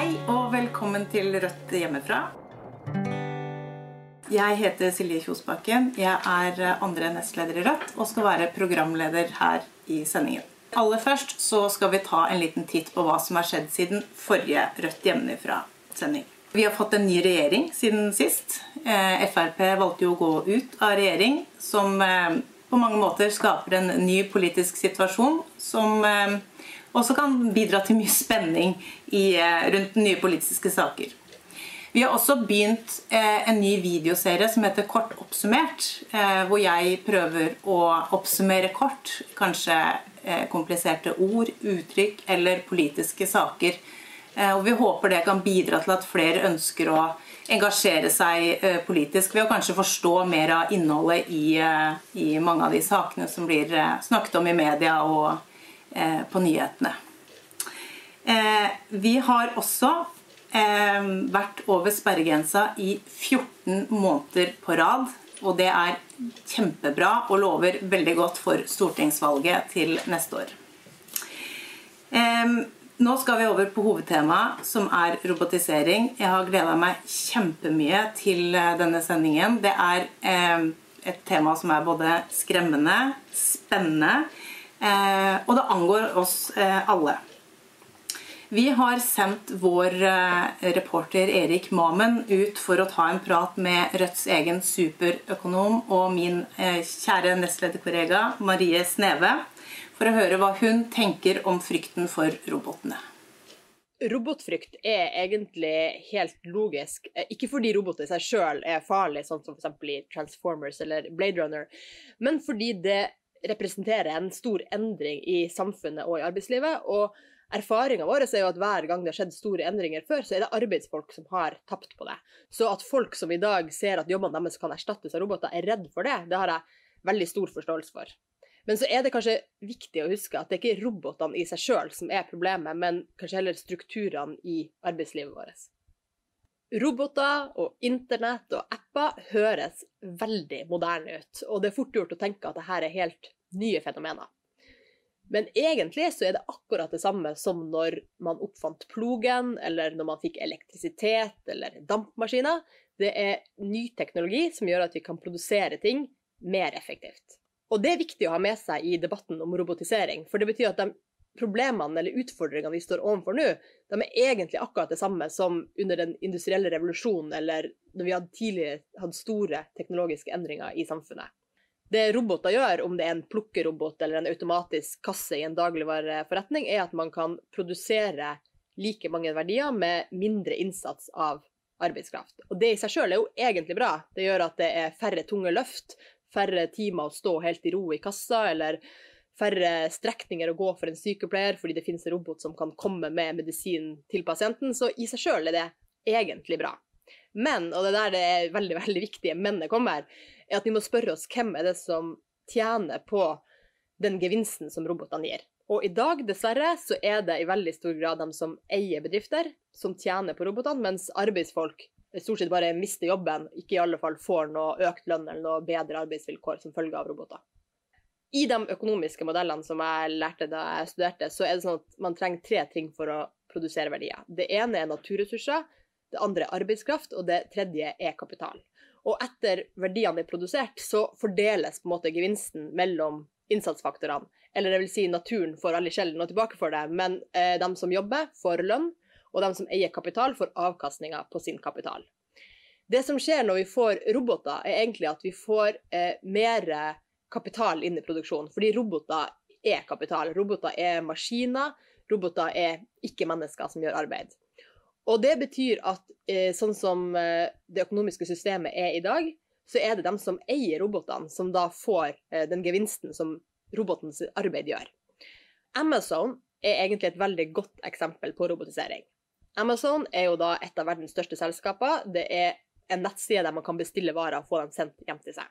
Hei og velkommen til Rødt hjemmefra. Jeg heter Silje Kjosbakken. Jeg er andre nestleder i Rødt og skal være programleder her i sendingen. Aller først så skal vi ta en liten titt på hva som har skjedd siden forrige Rødt hjemmefra-sending. Vi har fått en ny regjering siden sist. Eh, Frp valgte jo å gå ut av regjering, som eh, på mange måter skaper en ny politisk situasjon som eh, også kan bidra til mye spenning i, rundt nye politiske saker. Vi har også begynt eh, en ny videoserie som heter Kort oppsummert. Eh, hvor jeg prøver å oppsummere kort kanskje eh, kompliserte ord, uttrykk eller politiske saker. Eh, og Vi håper det kan bidra til at flere ønsker å engasjere seg eh, politisk ved å kanskje forstå mer av innholdet i, eh, i mange av de sakene som blir snakket om i media og på nyhetene. Vi har også eh, vært over sperregrensa i 14 måneder på rad. Og det er kjempebra og lover veldig godt for stortingsvalget til neste år. Eh, nå skal vi over på hovedtemaet, som er robotisering. Jeg har gleda meg kjempemye til eh, denne sendingen. Det er eh, et tema som er både skremmende, spennende, eh, og det angår oss eh, alle. Vi har sendt vår eh, reporter Erik Mamen ut for å ta en prat med Rødts egen superøkonom og min eh, kjære nestlederkollega Marie Sneve for å høre hva hun tenker om frykten for robotene. Robotfrykt er egentlig helt logisk. Eh, ikke fordi roboter i seg sjøl er farlig, sånn som f.eks. i Transformers eller Blade Runner, men fordi det representerer en stor endring i samfunnet og i arbeidslivet. og Erfaringa vår er jo at hver gang det har skjedd store endringer før, så er det arbeidsfolk som har tapt på det. Så at folk som i dag ser at jobbene deres kan erstattes av roboter, er redd for det, det har jeg veldig stor forståelse for. Men så er det kanskje viktig å huske at det ikke er robotene i seg sjøl som er problemet, men kanskje heller strukturene i arbeidslivet vårt. Roboter og internett og apper høres veldig moderne ut, og det er fort gjort å tenke at dette er helt nye fenomener. Men egentlig så er det akkurat det samme som når man oppfant plogen, eller når man fikk elektrisitet eller dampmaskiner. Det er ny teknologi som gjør at vi kan produsere ting mer effektivt. Og det er viktig å ha med seg i debatten om robotisering, for det betyr at de problemene eller utfordringene vi står overfor nå, de er egentlig akkurat det samme som under den industrielle revolusjonen, eller når vi hadde tidligere hadde store teknologiske endringer i samfunnet. Det roboter gjør, om det er en plukkerobot eller en automatisk kasse i en dagligvareforretning, er at man kan produsere like mange verdier med mindre innsats av arbeidskraft. Og det i seg sjøl er jo egentlig bra. Det gjør at det er færre tunge løft, færre timer å stå helt i ro i kassa, eller færre strekninger å gå for en sykepleier fordi det finnes en robot som kan komme med medisin til pasienten. Så i seg sjøl er det egentlig bra. Men, og det er der det er veldig, veldig viktige mennet kommer, er at vi må spørre oss hvem er det som tjener på den gevinsten som robotene gir. Og i dag, dessverre, så er det i veldig stor grad de som eier bedrifter, som tjener på robotene, mens arbeidsfolk stort sett bare mister jobben, ikke i alle fall får noe økt lønn eller noe bedre arbeidsvilkår som følge av roboter. I de økonomiske modellene som jeg lærte da jeg studerte, så er det sånn at man trenger tre ting for å produsere verdier. Det ene er naturressurser, det andre er arbeidskraft, og det tredje er kapital. Og etter verdiene er produsert, så fordeles på en måte gevinsten mellom innsatsfaktorene. Eller det vil si naturen får veldig sjelden noe tilbake for det, men eh, de som jobber, får lønn, og de som eier kapital, får avkastninga på sin kapital. Det som skjer når vi får roboter, er egentlig at vi får eh, mer kapital inn i produksjonen. Fordi roboter er kapital. Roboter er maskiner. Roboter er ikke mennesker som gjør arbeid. Og det betyr at eh, sånn som eh, det økonomiske systemet er i dag, så er det dem som eier robotene, som da får eh, den gevinsten som robotens arbeid gjør. Amazon er egentlig et veldig godt eksempel på robotisering. Amazon er jo da et av verdens største selskaper. Det er en nettside der man kan bestille varer og få dem sendt hjem til seg.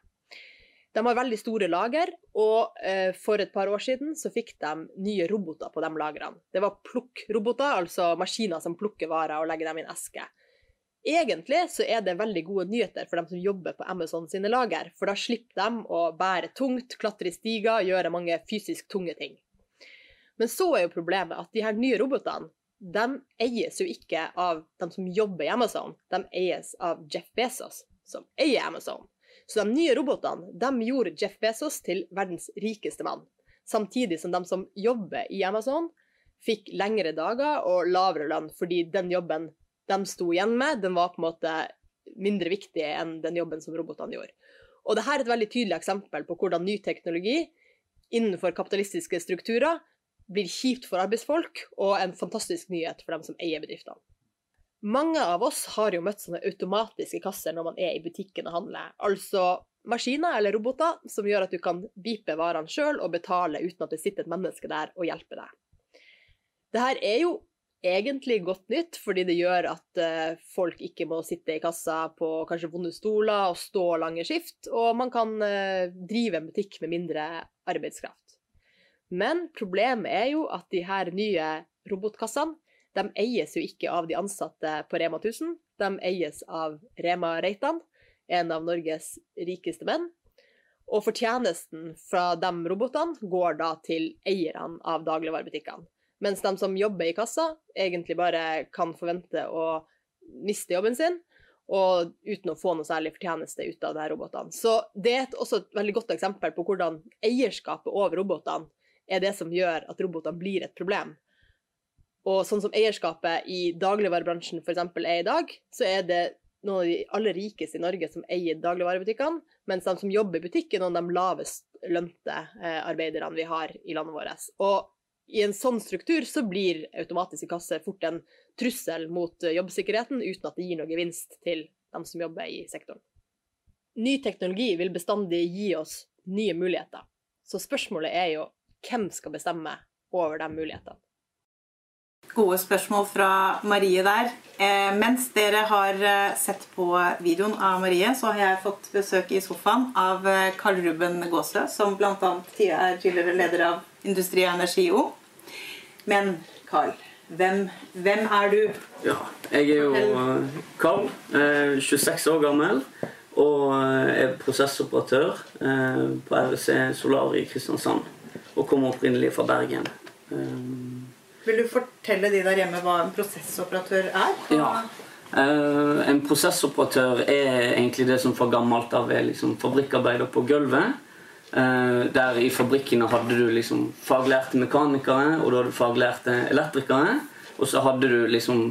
De har veldig store lager, og eh, for et par år siden så fikk de nye roboter på de lagrene. Det var plukkroboter, altså maskiner som plukker varer og legger dem i en eske. Egentlig så er det veldig gode nyheter for dem som jobber på Amazon sine lager, for da slipper de å bære tungt, klatre i stiger, gjøre mange fysisk tunge ting. Men så er jo problemet at de her nye robotene de eies jo ikke av dem som jobber i Amazon, de eies av Jeff Bezos, som eier Amazon. Så de nye robotene de gjorde Jeff Bezos til verdens rikeste mann. Samtidig som de som jobber i Amazon, fikk lengre dager og lavere lønn, fordi den jobben de sto igjen med, den var på en måte mindre viktig enn den jobben som robotene gjorde. Og dette er et veldig tydelig eksempel på hvordan ny teknologi innenfor kapitalistiske strukturer blir kjipt for arbeidsfolk og en fantastisk nyhet for dem som eier bedriftene. Mange av oss har jo møtt sånne automatiske kasser når man er i butikken og handler. Altså maskiner eller roboter som gjør at du kan bipe varene sjøl og betale uten at det sitter et menneske der og hjelper deg. Dette er jo egentlig godt nytt, fordi det gjør at uh, folk ikke må sitte i kassa på kanskje vonde stoler og stå lange skift, og man kan uh, drive en butikk med mindre arbeidskraft. Men problemet er jo at de her nye robotkassene de eies jo ikke av de ansatte på Rema 1000, de eies av Rema Reitan, en av Norges rikeste menn. Og fortjenesten fra de robotene går da til eierne av dagligvarebutikkene. Mens de som jobber i kassa, egentlig bare kan forvente å miste jobben sin, og uten å få noe særlig fortjeneste ut av de robotene. Så det er også et veldig godt eksempel på hvordan eierskapet over robotene er det som gjør at robotene blir et problem. Og sånn som eierskapet i dagligvarebransjen f.eks. er i dag, så er det noen av de aller rikeste i Norge som eier dagligvarebutikkene, mens de som jobber i butikken, er noen av de lavest lønte eh, arbeiderne vi har i landet vårt. Og i en sånn struktur så blir automatiske kasser fort en trussel mot eh, jobbsikkerheten, uten at det gir noe gevinst til dem som jobber i sektoren. Ny teknologi vil bestandig gi oss nye muligheter. Så spørsmålet er jo hvem skal bestemme over de mulighetene? Gode spørsmål fra Marie der. Eh, mens dere har eh, sett på videoen av Marie, så har jeg fått besøk i sofaen av eh, Karl Ruben Gåsø, som bl.a. er tidligere leder av Industri og Energi O. Men Karl, hvem, hvem, er du? Ja, jeg er jo Karl. eh, 26 år gammel og er prosessoperatør eh, på REC Solar i Kristiansand. Og kommer opprinnelig fra Bergen. Vil du fortelle de der hjemme hva en prosessoperatør er? Ja. En prosessoperatør er egentlig det som fra gammelt av er liksom fabrikkarbeider på gulvet. Uh, der i fabrikkene hadde du liksom faglærte mekanikere, og da hadde du faglærte elektrikere. Og så hadde du liksom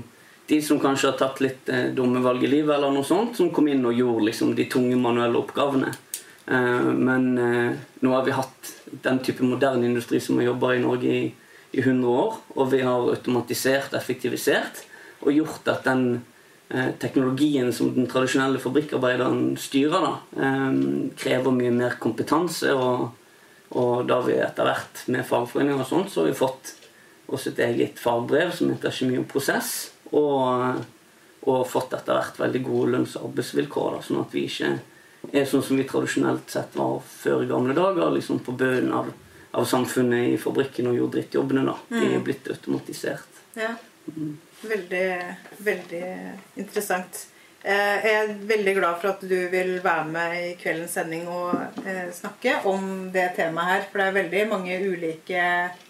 de som kanskje har tatt litt uh, dumme valg i livet, eller noe sånt, som kom inn og gjorde liksom de tunge manuelle oppgavene. Uh, men nå har vi hatt den type moderne industri som har jobba i Norge i, i 100 år. Og vi har automatisert, effektivisert og gjort at den Eh, teknologien som den tradisjonelle fabrikkarbeideren styrer, da, eh, krever mye mer kompetanse. Og, og da vi etter hvert med fagforeninger og sånt, så har vi fått også et eget fagbrev som heter Kjemi og prosess. Og, og fått etter hvert veldig gode lønns- og arbeidsvilkår. Da, sånn at vi ikke er sånn som vi tradisjonelt sett var før i gamle dager. liksom På bunnen av, av, samfunnet i fabrikken og gjorde drittjobbene. da. De er mm. blitt automatisert. Ja. Mm. Veldig, veldig interessant. Eh, jeg er veldig glad for at du vil være med i kveldens sending og eh, snakke om det temaet her. For det er veldig mange ulike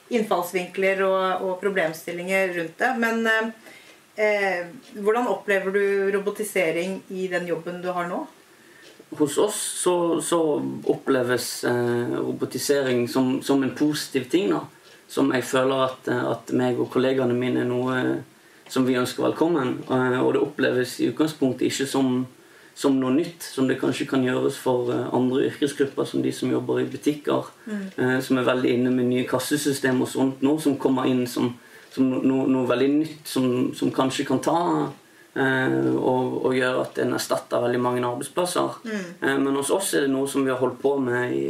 innfallsvinkler og, og problemstillinger rundt det. Men eh, eh, hvordan opplever du robotisering i den jobben du har nå? Hos oss så, så oppleves eh, robotisering som, som, en positiv ting. da. Som jeg føler at, at meg og kollegaene mine er noe som vi ønsker velkommen. Eh, og det oppleves i utgangspunktet ikke som, som noe nytt, som det kanskje kan gjøres for eh, andre yrkesgrupper, som de som jobber i butikker, mm. Eh, som er veldig inne med nye kassesystem og sånt nå, som kommer inn som, som noe, noe, veldig nytt, som, som kanskje kan ta og, og gjør at en erstatter veldig mange arbeidsplasser. Mm. men hos oss er det noe som vi har holdt på med i,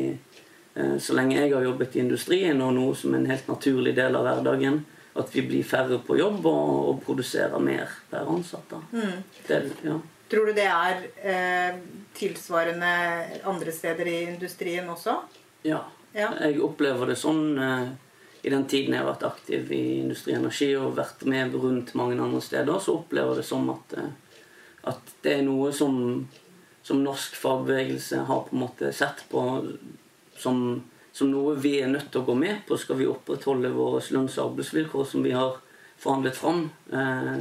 så lenge jeg har jobbet i industrien, og noe som er en helt naturlig del av hverdagen at vi blir færre på jobb og, og produserer mer per ansatt. Mm. Det, ja. Tror du det er eh, tilsvarende andre steder i industrien også? Ja. ja. Jeg opplever det sånn eh, i den tiden jeg har vært aktiv i Industri Energi og vært med rundt mange andre steder, så opplever jeg det som at, eh, at det er noe som, som norsk fagbevegelse har på en måte sett på som som noe vi er nødt til å gå med på skal vi opprettholde våre lønns- og arbeidsvilkår som vi har forhandlet fram. Eh,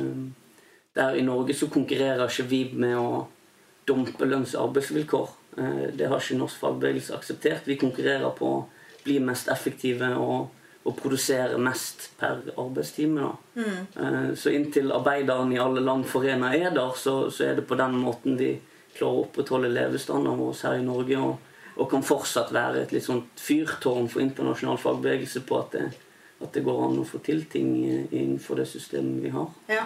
der i Norge så konkurrerer ikke vi med å dumpe lønns- og arbeidsvilkår. Eh, det har ikke norsk fagbevegelse akseptert. Vi konkurrerer på å bli mest effektive og, og produsere mest per arbeidstime. Da. Eh, Så inntil arbeideren i alle land forena er der, så, så er det på den måten vi klarer å opprettholde levestandarden vår her i Norge. Og, og kan fortsatt være et litt sånt fyrtårn for internasjonal fagbevegelse på at det, at det går an å få til ting innenfor det systemet vi har. Ja.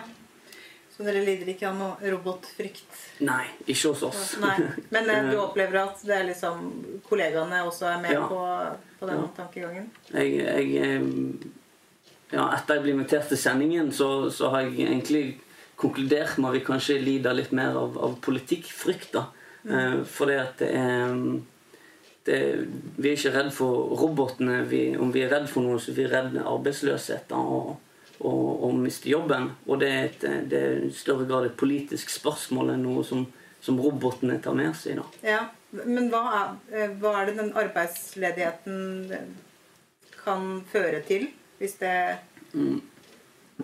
Så dere lider ikke av noe robotfrykt? Nei, ikke hos oss. Nei. Men eh, du opplever at det er liksom kollegaene også er med Ja. på, på den Ja. tankegangen? Jeg, jeg ja, Etter jeg ble invitert til sendingen, så, så har jeg egentlig konkludert med at vi kanskje lider litt mer av, av politikkfrykt. da. Eh, fordi at det er det, Vi er ikke redd for robotene. Vi, om vi er redd for noe, så er vi redd arbeidsløshet og, og, og miste jobben. Og det er, et, det er i større grad et politisk spørsmål enn noe som, som robotene tar med seg. da. Ja. Men hva er, eh, hva er det den arbeidsledigheten kan føre til? Hvis det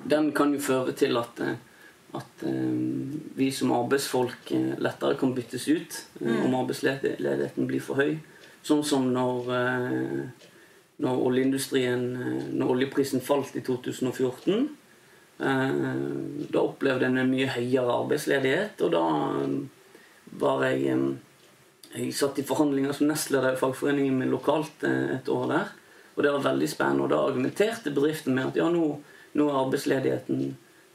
den kan jo føre til at, eh, at eh, vi som arbeidsfolk lettere kan byttes ut mm. om arbeidsledigheten blir for høy. Sånn som når, når oljeindustrien Når oljeprisen falt i 2014. eh, Da opplevde en en mye høyere arbeidsledighet, og da var jeg jeg satt i forhandlinger som nestleder i fagforeningen min lokalt eh, et år der. Og det var veldig spennende. Og da argumenterte bedriften med at ja, nå, nå er arbeidsledigheten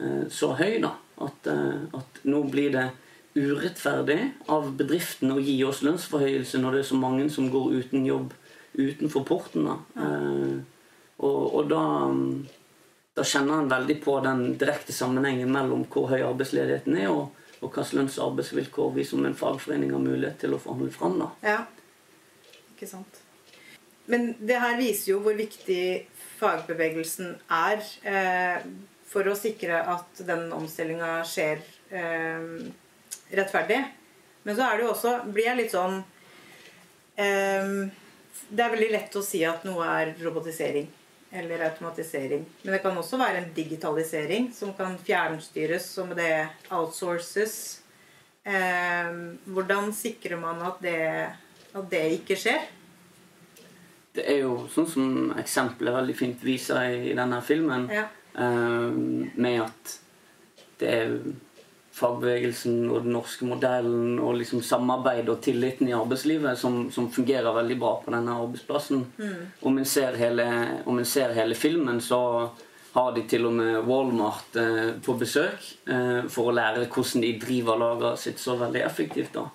eh, så høy da, at, eh, at nå blir det urettferdig av bedriften å gi oss lønnsforhøyelse når det er så mange som går uten jobb utenfor porten. da. Eh, og, og da, mm, da kjenner en veldig på den direkte sammenhengen mellom hvor høy arbeidsledigheten er, og, og hvilke lønns- og arbeidsvilkår vi som en fagforening har mulighet til å forhandle fram. da. Ja. Ikke sant. Men det her viser jo hvor viktig fagbevegelsen er eh, for å sikre at den omstillinga skjer eh, rettferdig. Men så er det jo også Blir jeg litt sånn eh, Det er veldig lett å si at noe er robotisering eller automatisering. Men det kan også være en digitalisering som kan fjernstyres, som det outsources. Eh, hvordan sikrer man at det, at det ikke skjer? Det er jo sånn som eksempelet veldig fint viser i, denne filmen, Ja. eh, med at det er fagbevegelsen og den norske modellen og liksom samarbeid og tilliten i arbeidslivet som, som fungerer veldig bra på denne arbeidsplassen. Om en ser hele, om en ser hele filmen, så har de til og med Walmart eh, på besøk eh, for å lære hvordan de driver lageret sitt så veldig effektivt. da.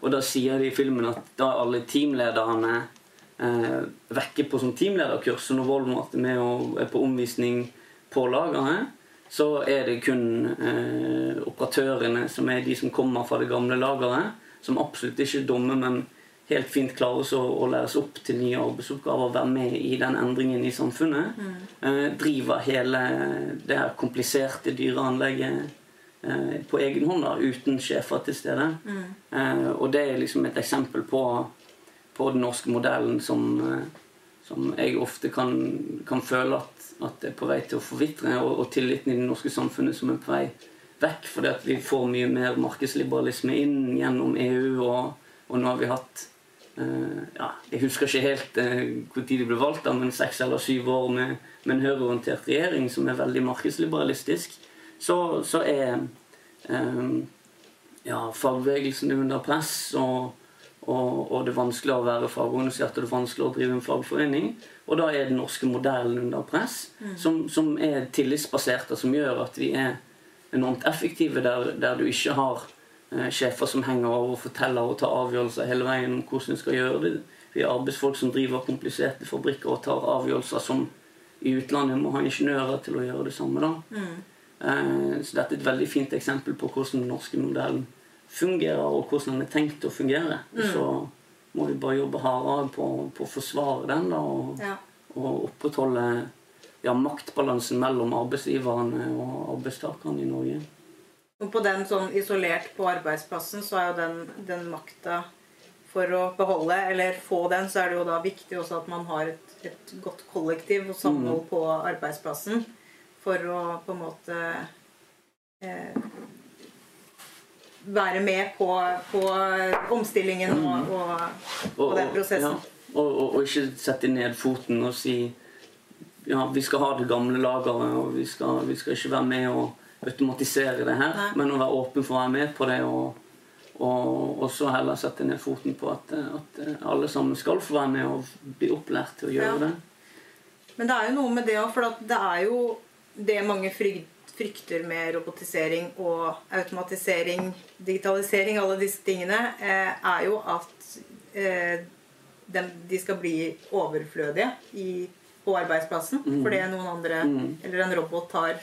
Og da sier de i filmen at da er alle teamlederne eh, vekker på sånn teamlederkurs, når Walmart er med og er på omvisning på lageret, så er det kun eh, operatørene som er de som kommer fra det gamle lageret, som absolutt ikke er dumme, men helt fint klarer å, å læres opp til nye arbeidsoppgaver, være med i den endringen i samfunnet. Eh, driver hele det her kompliserte dyreanlegget eh, på egen hånd, da, uten sjefer til stede. Eh, og det er liksom et eksempel på, på den norske modellen som, eh, som jeg ofte kan, kan føle at, at det er på vei til å forvitre, og, og tilliten i det norske samfunnet som er på vei vekk, fordi at vi får mye mer markedsliberalisme inn gjennom EU, og, og nå har vi hatt eh, ja, Jeg husker ikke helt uh, tid de ble valgt, men seks eller syv år med, med en høyreorientert regjering som er veldig markedsliberalistisk, så, så er eh, ja, fagbevegelsen under press. og og, og det er vanskelig å være fagorganisert og det er vanskelig å drive en fagforening. Og da er den norske modellen under press, som, som er tillitsbasert, og som gjør at vi er enormt effektive der, der du ikke har eh, sjefer som henger over og forteller og tar avgjørelser hele veien om hvordan du skal gjøre det. Vi har arbeidsfolk som driver kompliserte fabrikker og tar avgjørelser som i utlandet må ha ingeniører til å gjøre det samme. da. Eh, så dette er et veldig fint eksempel på hvordan den norske modellen fungerer, og hvordan den er tenkt å fungere. Mm. så må vi bare jobbe hardere på, på å forsvare den da, og, Ja. og opprettholde ja, maktbalansen mellom arbeidsgiverne og arbeidstakerne i Norge. Og på den sånn isolert på arbeidsplassen, så er jo den, den makta For å beholde eller få den, så er det jo da viktig også at man har et, et godt kollektiv og samhold på arbeidsplassen. for å på en måte eh, være med på, på omstillingen og, og, og den prosessen. Ja, og, og, og ikke sette ned foten og si ja, vi skal ha det gamle lageret, og vi skal, vi skal ikke være med og automatisere det her, Nei. men å være åpen for å være med på det. og og, og så heller sette ned foten på at, at alle sammen skal få være med og bli opplært til å gjøre Ja. det. Men det er jo noe med det òg, for det er jo det mange frykt, frykter med robotisering og automatisering, digitalisering, alle disse tingene, eh, er jo at eh, de skal bli overflødige i, på arbeidsplassen. Mm. Fordi noen andre, Mm. eller en robot, tar,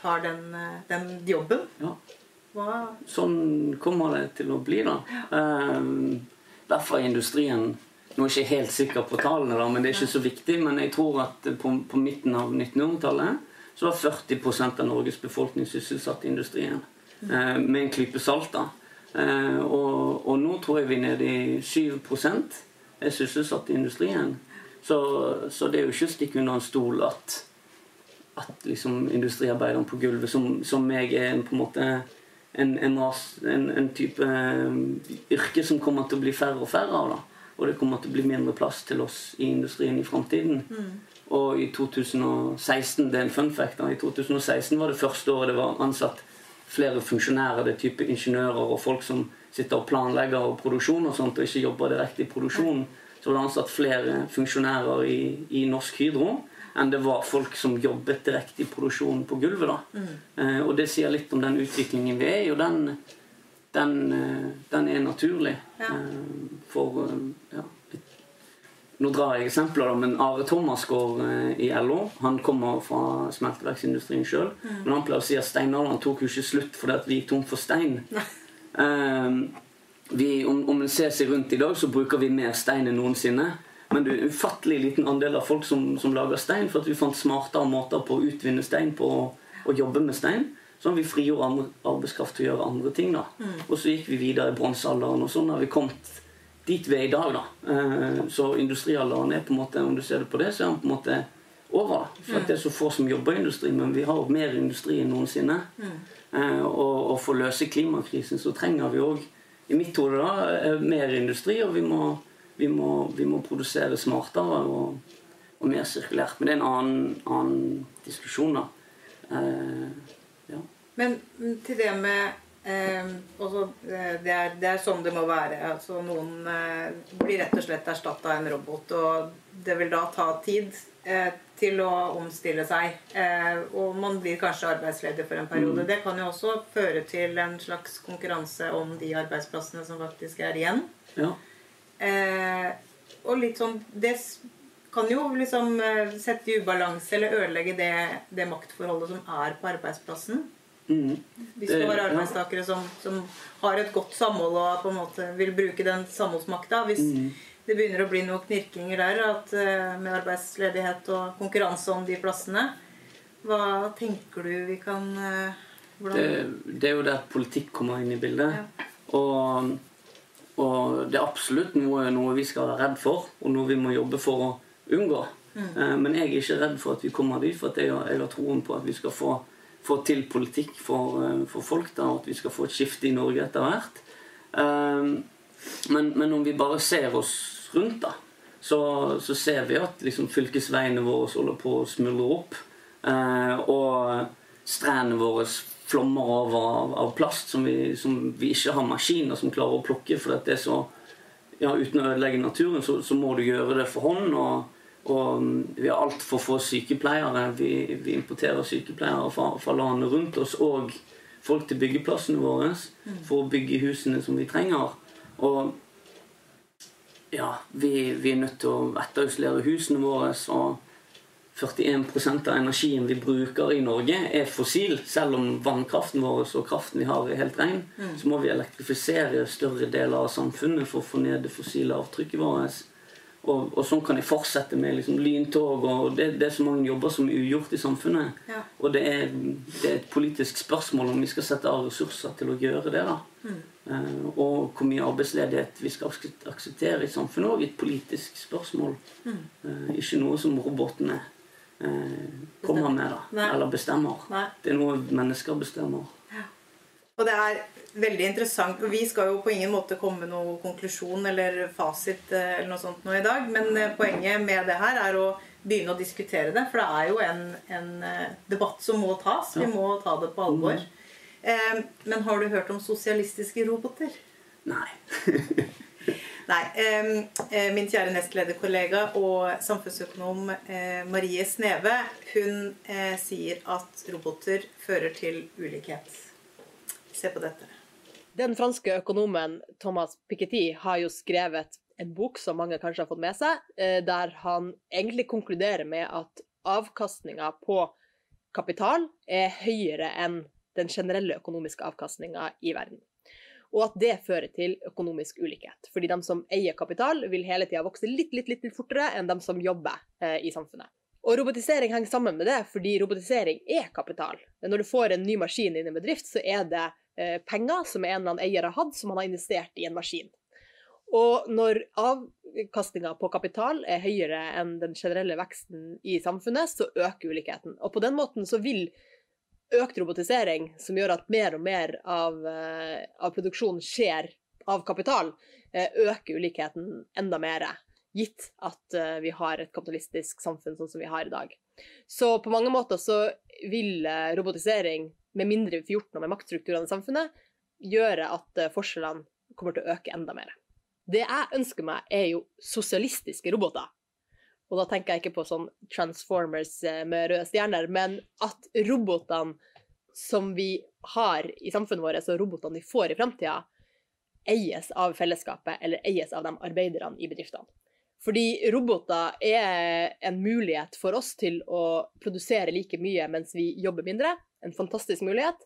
tar den, eh, den jobben. Ja. Sånn kommer det til å bli, da. Um, derfor er industrien Nå er jeg ikke helt sikker på tallene, da, men det er ikke så viktig. Men jeg tror at på, på midten av 1900-tallet så var 40% av Norges befolkning sysselsatt i industrien. Eh, med en klype salt, da. Eh, og, og nå tror jeg vi er nede i 7 er sysselsatt i industrien. Så, så det er jo ikke å stikke under en stol at at liksom industriarbeideren på gulvet, som, som meg er en, på en måte en, en, ras, en, type eh, yrke som kommer til å bli færre og færre av. da. Og det kommer til å bli mindre plass til oss i industrien i framtiden. Og i 2016, det er en fun fact, i 2016 var det første året det var ansatt flere funksjonærer, det type ingeniører og folk som sitter og planlegger og produksjon og sånt, og ikke jobber direkte i produksjonen. Så var det ansatt flere funksjonærer i, i Norsk Hydro enn det var folk som jobbet direkte i produksjonen på gulvet. da. Eh, og det sier litt om den utviklingen vi er i, og den, den, eh, den er naturlig. Ja. Eh, for eh, ja, Nå drar jeg eksempler, da, men Are Thomas går eh, i LO. Han kommer fra smelteverksindustrien sjøl. Men han pleier å si at steinalderen tok jo ikke slutt fordi at vi gikk tom for stein. Eh, vi, om, om en ser seg rundt i dag, så bruker vi mer stein enn noensinne. Men det er en ufattelig liten andel av folk som, som lager stein, for at vi fant smartere måter på å utvinne stein på å, jobbe med stein. Sånn at vi frigjorde arbeidskraft til å gjøre andre ting. da. Og så gikk vi videre i bronsealderen, og sånn har vi kommet dit vi er i dag. da. Eh, så industrialderen er på en måte, om du ser det på det, så er den på en måte over. da. For at det er så få som jobber i industri, men vi har mer industri enn noensinne. Eh, og, og for å løse klimakrisen så trenger vi òg, i mitt hode, da, eh, mer industri. Og vi må, vi må, vi må produsere smartere og, og mer sirkulært. Men det er en annen, annen diskusjon, da. Eh, ja. Men mm, til det med eh, også, eh, det, er, det er sånn det må være. Altså, noen eh, blir rett og slett erstatta av en robot. Og det vil da ta tid eh, til å omstille seg. Eh, og man blir kanskje arbeidsledig for en periode. Det kan jo også føre til en slags konkurranse om de arbeidsplassene som faktisk er igjen. ja. Eh, og litt sånn Det kan jo liksom sette i ubalanse eller ødelegge det, det maktforholdet som er på arbeidsplassen. Mhm. Hvis det var arbeidstakere som, som har et godt samhold og på en måte vil bruke den samholdsmakta. Hvis mm. det begynner å bli noen knirkinger der at, eh, med arbeidsledighet og konkurranse om de plassene, hva tenker du vi kan eh, det, det er jo der politikk kommer inn i bildet. Ja. Og, og det er absolutt noe, noe vi skal være redd for, og noe vi må jobbe for å unngå. Mm. Men jeg er ikke redd for at vi kommer dit, for jeg, har- jeg har troen på at vi skal få, få til politikk for, eh, for folk, da, at vi skal få et skifte i Norge etter hvert. Eh, Men, men om vi bare ser oss rundt, da, så, så ser vi at liksom, fylkesveiene våre holder på å smuldre opp. Eh, og strendene våre flommer over av, av plast som vi, som vi ikke har maskiner som klarer å plukke. For det er så, ja, uten å ødelegge naturen, så, så må du gjøre det for hånd. Og, og mm, vi har altfor få sykepleiere. Vi, vi importerer sykepleiere fra, fra landet rundt oss og folk til byggeplassene våre for å bygge husene som vi trenger. Og ja, vi, vi er nødt til å etterisolere husene våre. Og 41% av energien vi bruker i Norge, er fossil. Selv om vannkraften vår og kraften vi har, er helt ren, så må vi elektrifisere større deler av samfunnet for å få ned det fossile avtrykket vårt. Og, og sånn kan jeg fortsette med liksom, lyntog. og det, det er så mange jobber som er ugjort i samfunnet. Ja. Og det er, det er et politisk spørsmål om vi skal sette av ressurser til å gjøre det. da. Eh, og hvor mye arbeidsledighet vi skal akseptere i samfunnet, òg et politisk spørsmål. Eh, ikke noe som robotene uh, kommer med, da. Nei. Eller bestemmer. Nei. Det er noe mennesker bestemmer. Og det er veldig interessant. og Vi skal jo på ingen måte komme med noen konklusjon eller fasit eh, eller noe sånt nå i dag, men eh, poenget med det her er å begynne å diskutere det. For det er jo en, en eh, debatt som må tas. Vi må ta det på alvor. Eh, Men har du hørt om sosialistiske roboter? Nei. Nei. eh, Min kjære nestlederkollega og samfunnsøkonom eh, Marie Sneve hun sier at roboter fører til ulikhet. Se på dette. Den franske økonomen Thomas Piketty har jo skrevet en bok som mange kanskje har fått med seg, eh, der han egentlig konkluderer med at avkastninga på kapital er høyere enn den generelle økonomiske avkastninga i verden. Og at det fører til økonomisk ulikhet. Fordi de som eier kapital, vil hele tida vokse litt, litt, litt, fortere enn de som jobber eh, i samfunnet. Og robotisering henger sammen med det, fordi robotisering er kapital. Når du får en ny maskin inn i en bedrift, så er det penger som en eller annen eier har hatt, som han har investert i en maskin. Og når avkastninga på kapital er høyere enn den generelle veksten i samfunnet, så øker ulikheten. Og på den måten så vil økt robotisering, som gjør at mer og mer av, eh, av produksjonen skjer av kapital, eh, øker ulikheten enda mer. Gitt at eh, vi har et kapitalistisk samfunn sånn som vi har i dag. Så på mange måter så vil eh, robotisering, med mindre vi får gjort noe med maktstrukturene i samfunnet, gjøre at eh, forskjellene kommer til å øke enda mer. Det jeg ønsker meg, er jo sosialistiske roboter. Og da tenker jeg ikke på sånn Transformers eh, med røde stjerner, men at robotene som vi har i samfunnet vårt, og robotene vi får i framtida, eies av fellesskapet eller eies av de arbeiderne i bedriftene. Fordi roboter er en mulighet for oss til å produsere like mye mens vi jobber mindre. En fantastisk mulighet.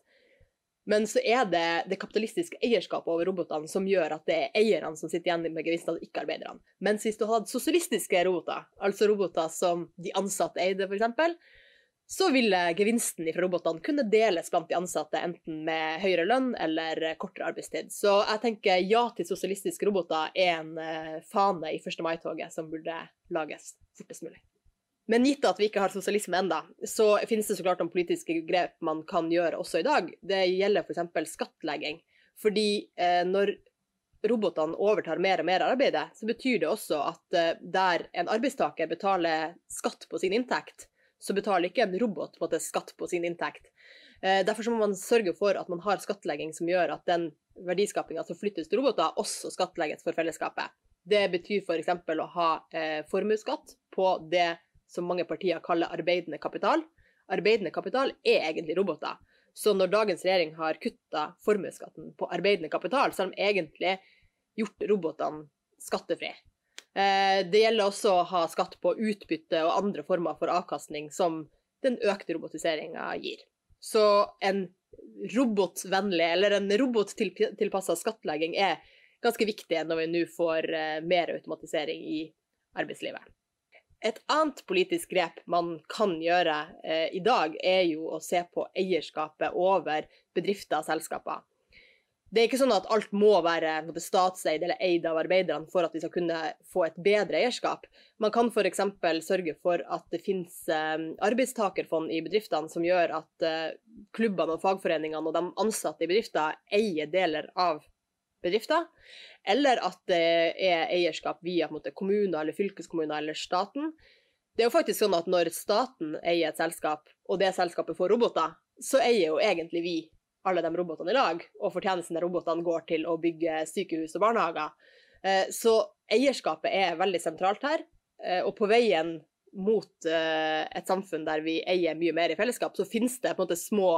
Men så er det det kapitalistiske eierskapet over robotene som gjør at det er eierne som sitter igjen med gevinstene, ikke arbeiderne. Mens hvis du hadde sosialistiske roboter, altså roboter som de ansatte eide, f.eks., så ville gevinsten fra robotene kunne deles blant de ansatte, enten med høyere lønn eller kortere arbeidstid. Så jeg tenker ja til sosialistiske roboter er en eh, fane i 1. mai-toget som burde lages fortest mulig. Men gitt at vi ikke har sosialisme enda, så finnes det så klart noen politiske grep man kan gjøre også i dag. Det gjelder f.eks. skattlegging. Fordi eh, når robotene overtar mer og mer av arbeidet, så betyr det også at eh, der en arbeidstaker betaler skatt på sin inntekt, så betaler ikke en robot på en skatt på sin inntekt. Eh, derfor må man sørge for at man har skattlegging som gjør at den verdiskapinga som flyttes til roboter, også skattlegges for fellesskapet. Det betyr f.eks. å ha eh, formuesskatt på det som mange partier kaller arbeidende kapital. Arbeidende kapital er egentlig roboter. Så når dagens regjering har kutta formuesskatten på arbeidende kapital, så har de egentlig gjort robotene skattefri. Eh, det gjelder også å ha skatt på utbytte og andre former for avkastning som den økte robotiseringa gir. Så en robotvennlig, eller en robottilpassa skattlegging er ganske viktig når vi nå får eh, mer automatisering i arbeidslivet. Et annet politisk grep man kan gjøre eh, i dag, er jo å se på eierskapet over bedrifter og selskaper. Det er ikke sånn at alt må være statseid eller eid av arbeiderne for at vi skal kunne få et bedre eierskap. Man kan f.eks. sørge for at det finnes eh, arbeidstakerfond i bedriftene som gjør at eh, klubbene og fagforeningene og de ansatte i bedrifter eier deler av bedrifter. Eller at det er eierskap via kommuner eller fylkeskommuner eller staten. Det er jo faktisk sånn at når staten eier et selskap, og det selskapet får roboter, så eier jo egentlig vi alle de robotene i lag, og fortjenesten der robotene går til å bygge sykehus og barnehager. Eh, Så eierskapet er veldig sentralt her, eh, og på veien mot eh, et samfunn der vi eier mye mer i fellesskap, så finnes det på en måte små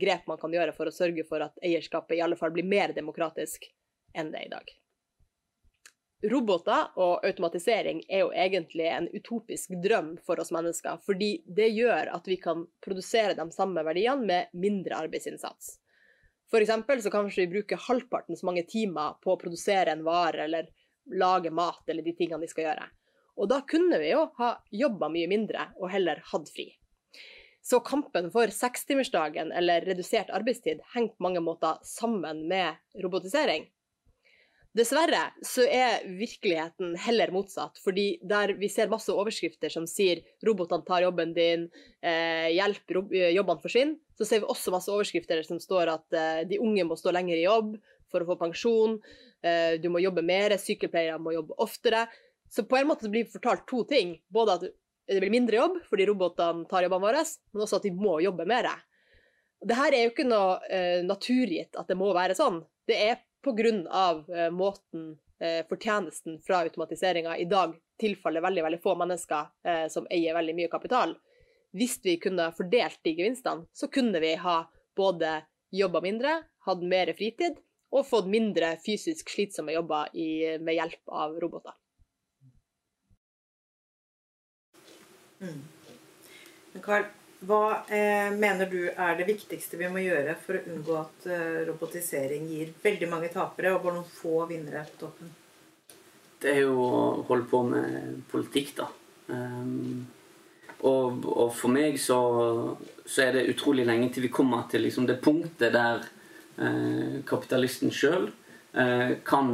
grep man kan gjøre for å sørge for at eierskapet i alle fall blir mer demokratisk enn det er i dag. Roboter og automatisering er jo egentlig en utopisk drøm for oss mennesker, fordi det gjør at vi kan produsere de samme verdiene med mindre arbeidsinnsats. Eksempel så kanskje vi bruker halvparten så mange timer på å produsere en vare eller lage mat eller de tingene vi skal gjøre. Og da kunne vi jo ha jobba mye mindre og heller hatt fri. Så kampen for sekstimersdagen eller redusert arbeidstid henger på mange måter sammen med robotisering. Dessverre så er virkeligheten heller motsatt. fordi der vi ser masse overskrifter som sier 'robotene tar jobben din', eh, 'hjelp, jobbene forsvinner', så ser vi også masse overskrifter som står at eh, de unge må stå lenger i jobb for å få pensjon, eh, du må jobbe mer, sykepleiere må jobbe oftere. Så på en måte blir vi fortalt to ting. Både at det blir mindre jobb fordi robotene tar jobbene våre, men også at vi må jobbe mer. Det her er jo ikke noe eh, naturgitt at det må være sånn. Det er pga. Eh, måten eh, fortjenesten fra automatiseringa i dag tilfaller veldig, veldig få mennesker eh, som eier veldig mye kapital. Hvis vi kunne fordelt de gevinstene, så kunne vi ha både jobba mindre, hatt mer fritid og fått mindre fysisk slitsomme jobber i, med hjelp av roboter. Mm. Hva eh, mener du er det viktigste vi må gjøre for å unngå at eh, robotisering gir veldig mange tapere og bare noen få vinnere på toppen? Det er jo å holde på med politikk, da. Um, og, og, for meg så, så, er det utrolig lenge til vi kommer til liksom, det punktet der eh, kapitalisten sjøl eh, kan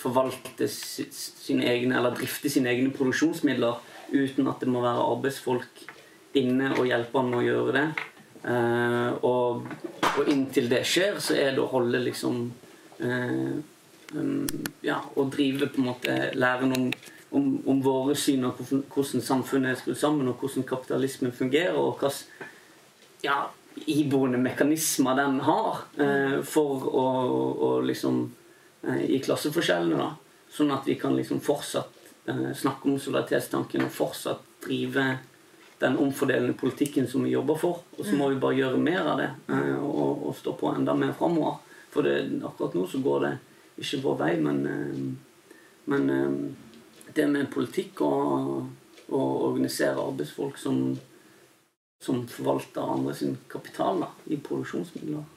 forvalte sine egne, eller drifte sine egne produksjonsmidler uten at det må være arbeidsfolk inne og hjelpe han med å gjøre det. Uh, og, og, inntil det skjer, så er det å holde liksom uh, um, Ja, å drive på en måte læren om, om, om våre syn og hvordan, hvordan samfunnet er skrudd sammen, og hvordan kapitalismen fungerer, og hvilke ja, iboende mekanismer den har eh, for å, å liksom I klasseforskjellene, da. Sånn at vi kan liksom fortsatt snakke om solidaritetstanken og fortsatt drive den omfordelende politikken som vi jobber for. Og så må vi bare gjøre mer av det eh, og, og stå på enda mer framover. For det, akkurat nå så går det ikke vår vei, men, eh, men eh, det med politikk og å organisere arbeidsfolk som, som forvalter andre sin kapital da, i produksjonsmidler.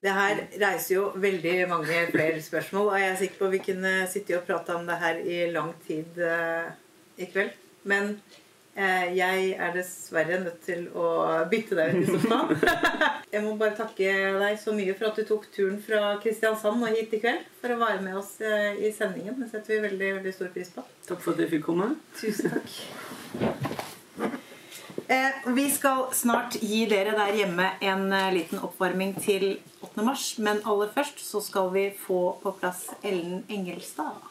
Det her reiser jo veldig mange flere spørsmål, og jeg er sikker på vi kunne sitte og prate om det her i lang tid i kveld. Men jeg er dessverre nødt til å bytte deg ut i sofaen. Jeg må bare takke deg så mye for at du tok turen fra Kristiansand og hit i kveld for å være med oss eh, i sendingen. Det setter vi veldig, veldig stor pris på. Takk for at jeg fikk komme. Tusen takk. Eh, vi skal snart gi dere der hjemme en liten oppvarming til 8. mars. Men aller først så skal vi få på plass Ellen Engelstad.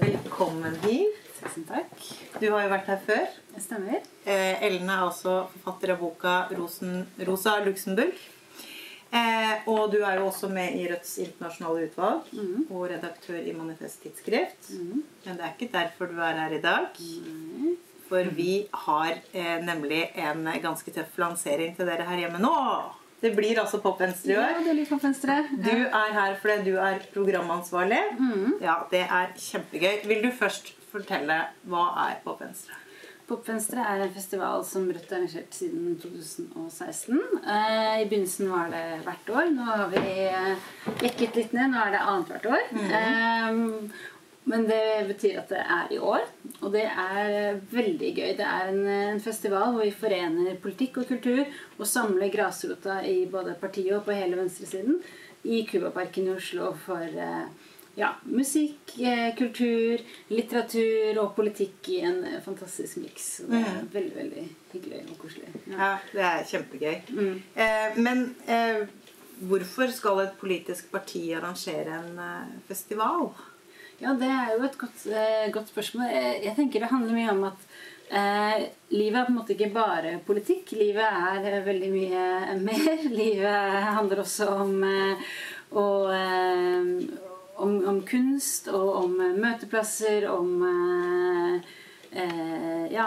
Velkommen hit. Tusen takk. Du har jo vært her før. Det stemmer. Eh, Ellen er også forfatter av boka Rosen, 'Rosa Luxemburg'. Eh, og du er jo også med i Rødts internasjonale utvalg mm. og redaktør i Manifest Tidsskrift. Mm. Men det er ikke derfor du er her i dag. Mm. For vi har eh, nemlig en ganske tøff lansering til dere her hjemme nå. Det blir altså Pop-Venstre i år. Ja, det blir Pop-Venstre. Du er her fordi du er programansvarlig. Mm. Ja, Det er kjempegøy. Vil du først fortelle hva er Pop-Venstre? Pop-Venstre er en festival som Rødt har arrangert siden 2016. Eh, I begynnelsen var det hvert år. Nå har vi jekket eh, litt ned. Nå er det annethvert år. Mm. Um, men det betyr at det er i år, og det er veldig gøy. Det er en, en festival hvor vi forener politikk og kultur og samler grasrota i både partiet og på hele venstresiden i Cubaparken i Oslo for eh, ja, musikk, eh, kultur, litteratur og politikk i en fantastisk miks. Det er mm. veldig veldig hyggelig og koselig. Ja, ja det er kjempegøy. Mm. Eh, men eh, hvorfor skal et politisk parti arrangere en eh, festival? Ja, det er jo et godt, eh, godt spørsmål. Jeg tenker det handler mye om at eh, livet er på en måte ikke bare politikk. Livet er eh, veldig mye mer. Livet handler også om, eh, og, eh, om, om kunst og om møteplasser, om eh, Ja,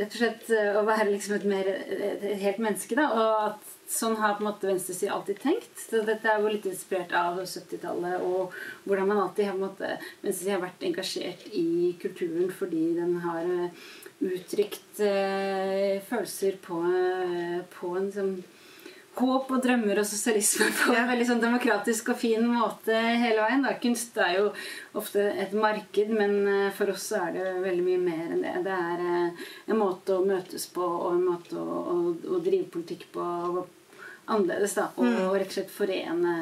rett og slett å være liksom et mer et helt menneske, da. Og at Sånn har på en måte venstresiden alltid tenkt. Så dette er jo litt inspirert av 70-tallet og hvordan man alltid har på en måte venstresiden har vært engasjert i kulturen fordi den har eh, uttrykt eh, følelser på, eh, på en sånn håp og drømmer og sosialisme på en veldig sånn demokratisk og fin måte hele veien. Da. Kunst er jo ofte et marked, men eh, for oss er det veldig mye mer enn det. Det er en måte å møtes på og en måte å, å, å drive politikk på annerledes. da, Og rett og slett forene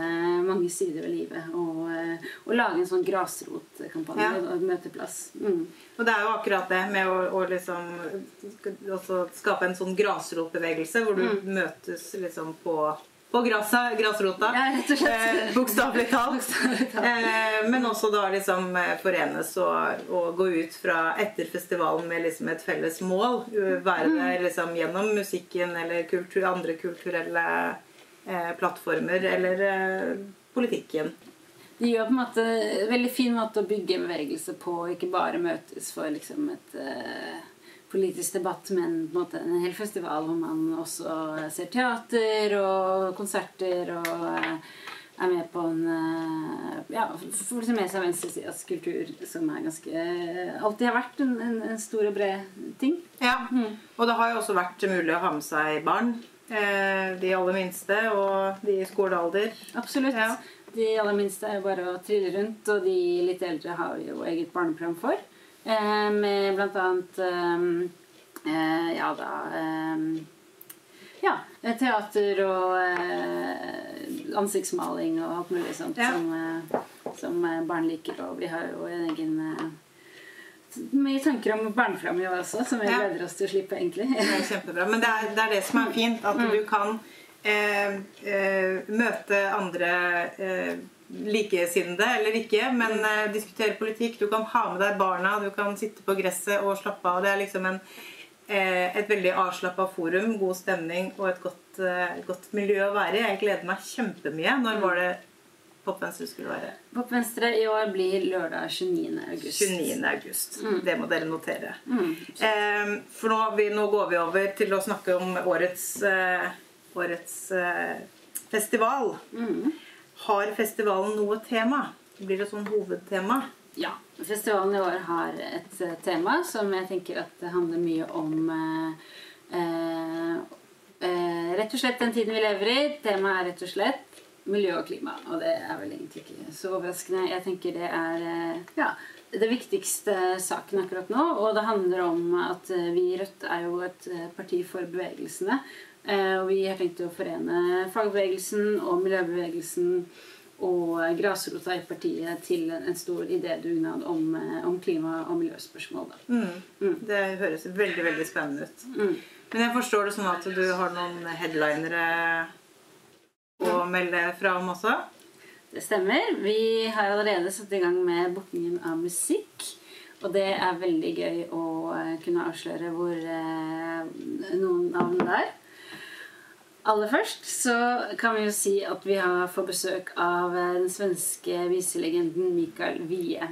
mange sider ved livet. Og, eh, og lage en sånn grasrotkampanje Ja. og møteplass. Mm. Og det er jo akkurat det med å, å liksom også skape en sånn grasrotbevegelse hvor du møtes liksom på på grasa, grasrota. Ja, rett og slett. Eh, Bokstavelig talt. Eh, men også da liksom eh, forenes og, og gå ut fra etter festivalen med liksom et felles mål. Uh, Være der liksom gjennom musikken eller kultur, andre kulturelle eh, plattformer eller eh, politikken. Det gjør på en måte en veldig fin måte å bygge en bevegelse på, ikke bare møtes for liksom et eh, politisk debatt, men på en måte en hel festival hvor man også ser teater og konserter og eh, er med på en eh, Ja, får liksom med seg venstresidas kultur, som er ganske Alltid har vært en, en, en stor og bred ting. Ja, og det har jo også vært mulig å ha med seg barn. Eh, de aller minste og de i skolealder. Absolutt. Ja. De aller minste er jo bare å trille rundt, og de litt eldre har vi jo eget barneprogram for. Eh, med blant annet eh, eh, Ja da eh, Ja, teater og eh, ansiktsmaling og alt mulig sånt Ja. som, som barn liker. Og vi har jo en egen mye tanker om i år også, som vi Ja. gleder oss til å slippe, egentlig. Det er kjempebra. Men det er det, er det som er fint. At du kan møte andre eh, likesinnede eller ikke, men uh, diskutere politikk. Du kan ha med deg barna, du kan sitte på gresset og slappe av. Det er liksom en, uh, et veldig avslappa forum, god stemning og et godt, uh, godt miljø å være i. Jeg gleder meg kjempemye. Når var det Popvenstre skulle være? Popvenstre i år blir lørdag 29. august. 29. august. Det må dere notere. Mm. Eh, for nå, vi, nå går vi over til å snakke om årets, årets festival. Mm. Har festivalen noe tema? Blir det sånn hovedtema? Ja. Festivalen i år har et eh, tema som jeg tenker at handler mye om eh, eh, eh, Rett og slett den tiden vi lever i. Temaet er rett og slett miljø og klima. Og det er vel egentlig ikke så overraskende. Jeg tenker det er eh, ja, det viktigste saken akkurat nå. Og det handler om at vi i Rødt er jo et parti for bevegelsene. Eh, Og vi har tenkt å forene fagbevegelsen og miljøbevegelsen og grasrota i partiet til en stor idédugnad om, eh, om klima- og miljøspørsmål. Da. Mm. Det høres veldig veldig spennende ut. Mm. Men jeg forstår det sånn at du har noen headlinere å melde fra om også? Det stemmer. Vi har allerede satt i gang med bookingen av musikk. Og det er veldig gøy å eh, kunne avsløre hvor eh, noen navn det er. Aller først så kan vi jo si at vi har fått besøk av eh, den svenske viselegenden Mikael Wie.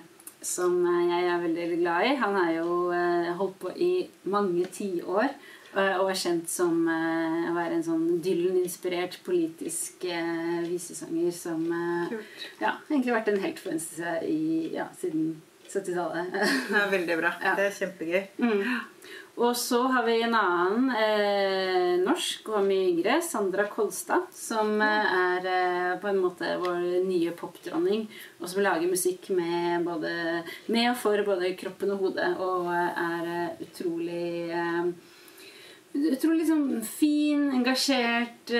Som eh, jeg er veldig glad i. Han har jo eh, holdt på i mange tiår. Og er kjent som å være en sånn Dylan-inspirert politisk visesanger som Kult. ja, egentlig vært en helt for Venstre i, ja, siden 70-tallet. Det er veldig bra. Ja. Det er kjempegøy. Mm. Og så har vi en annen eh, norsk og mye yngre, Sandra Kolstad, som eh, er eh, på en måte vår nye popdronning, og som lager musikk med, både, med og for både kroppen og hodet, og eh, er utrolig eh, Utrolig liksom, fin, engasjert,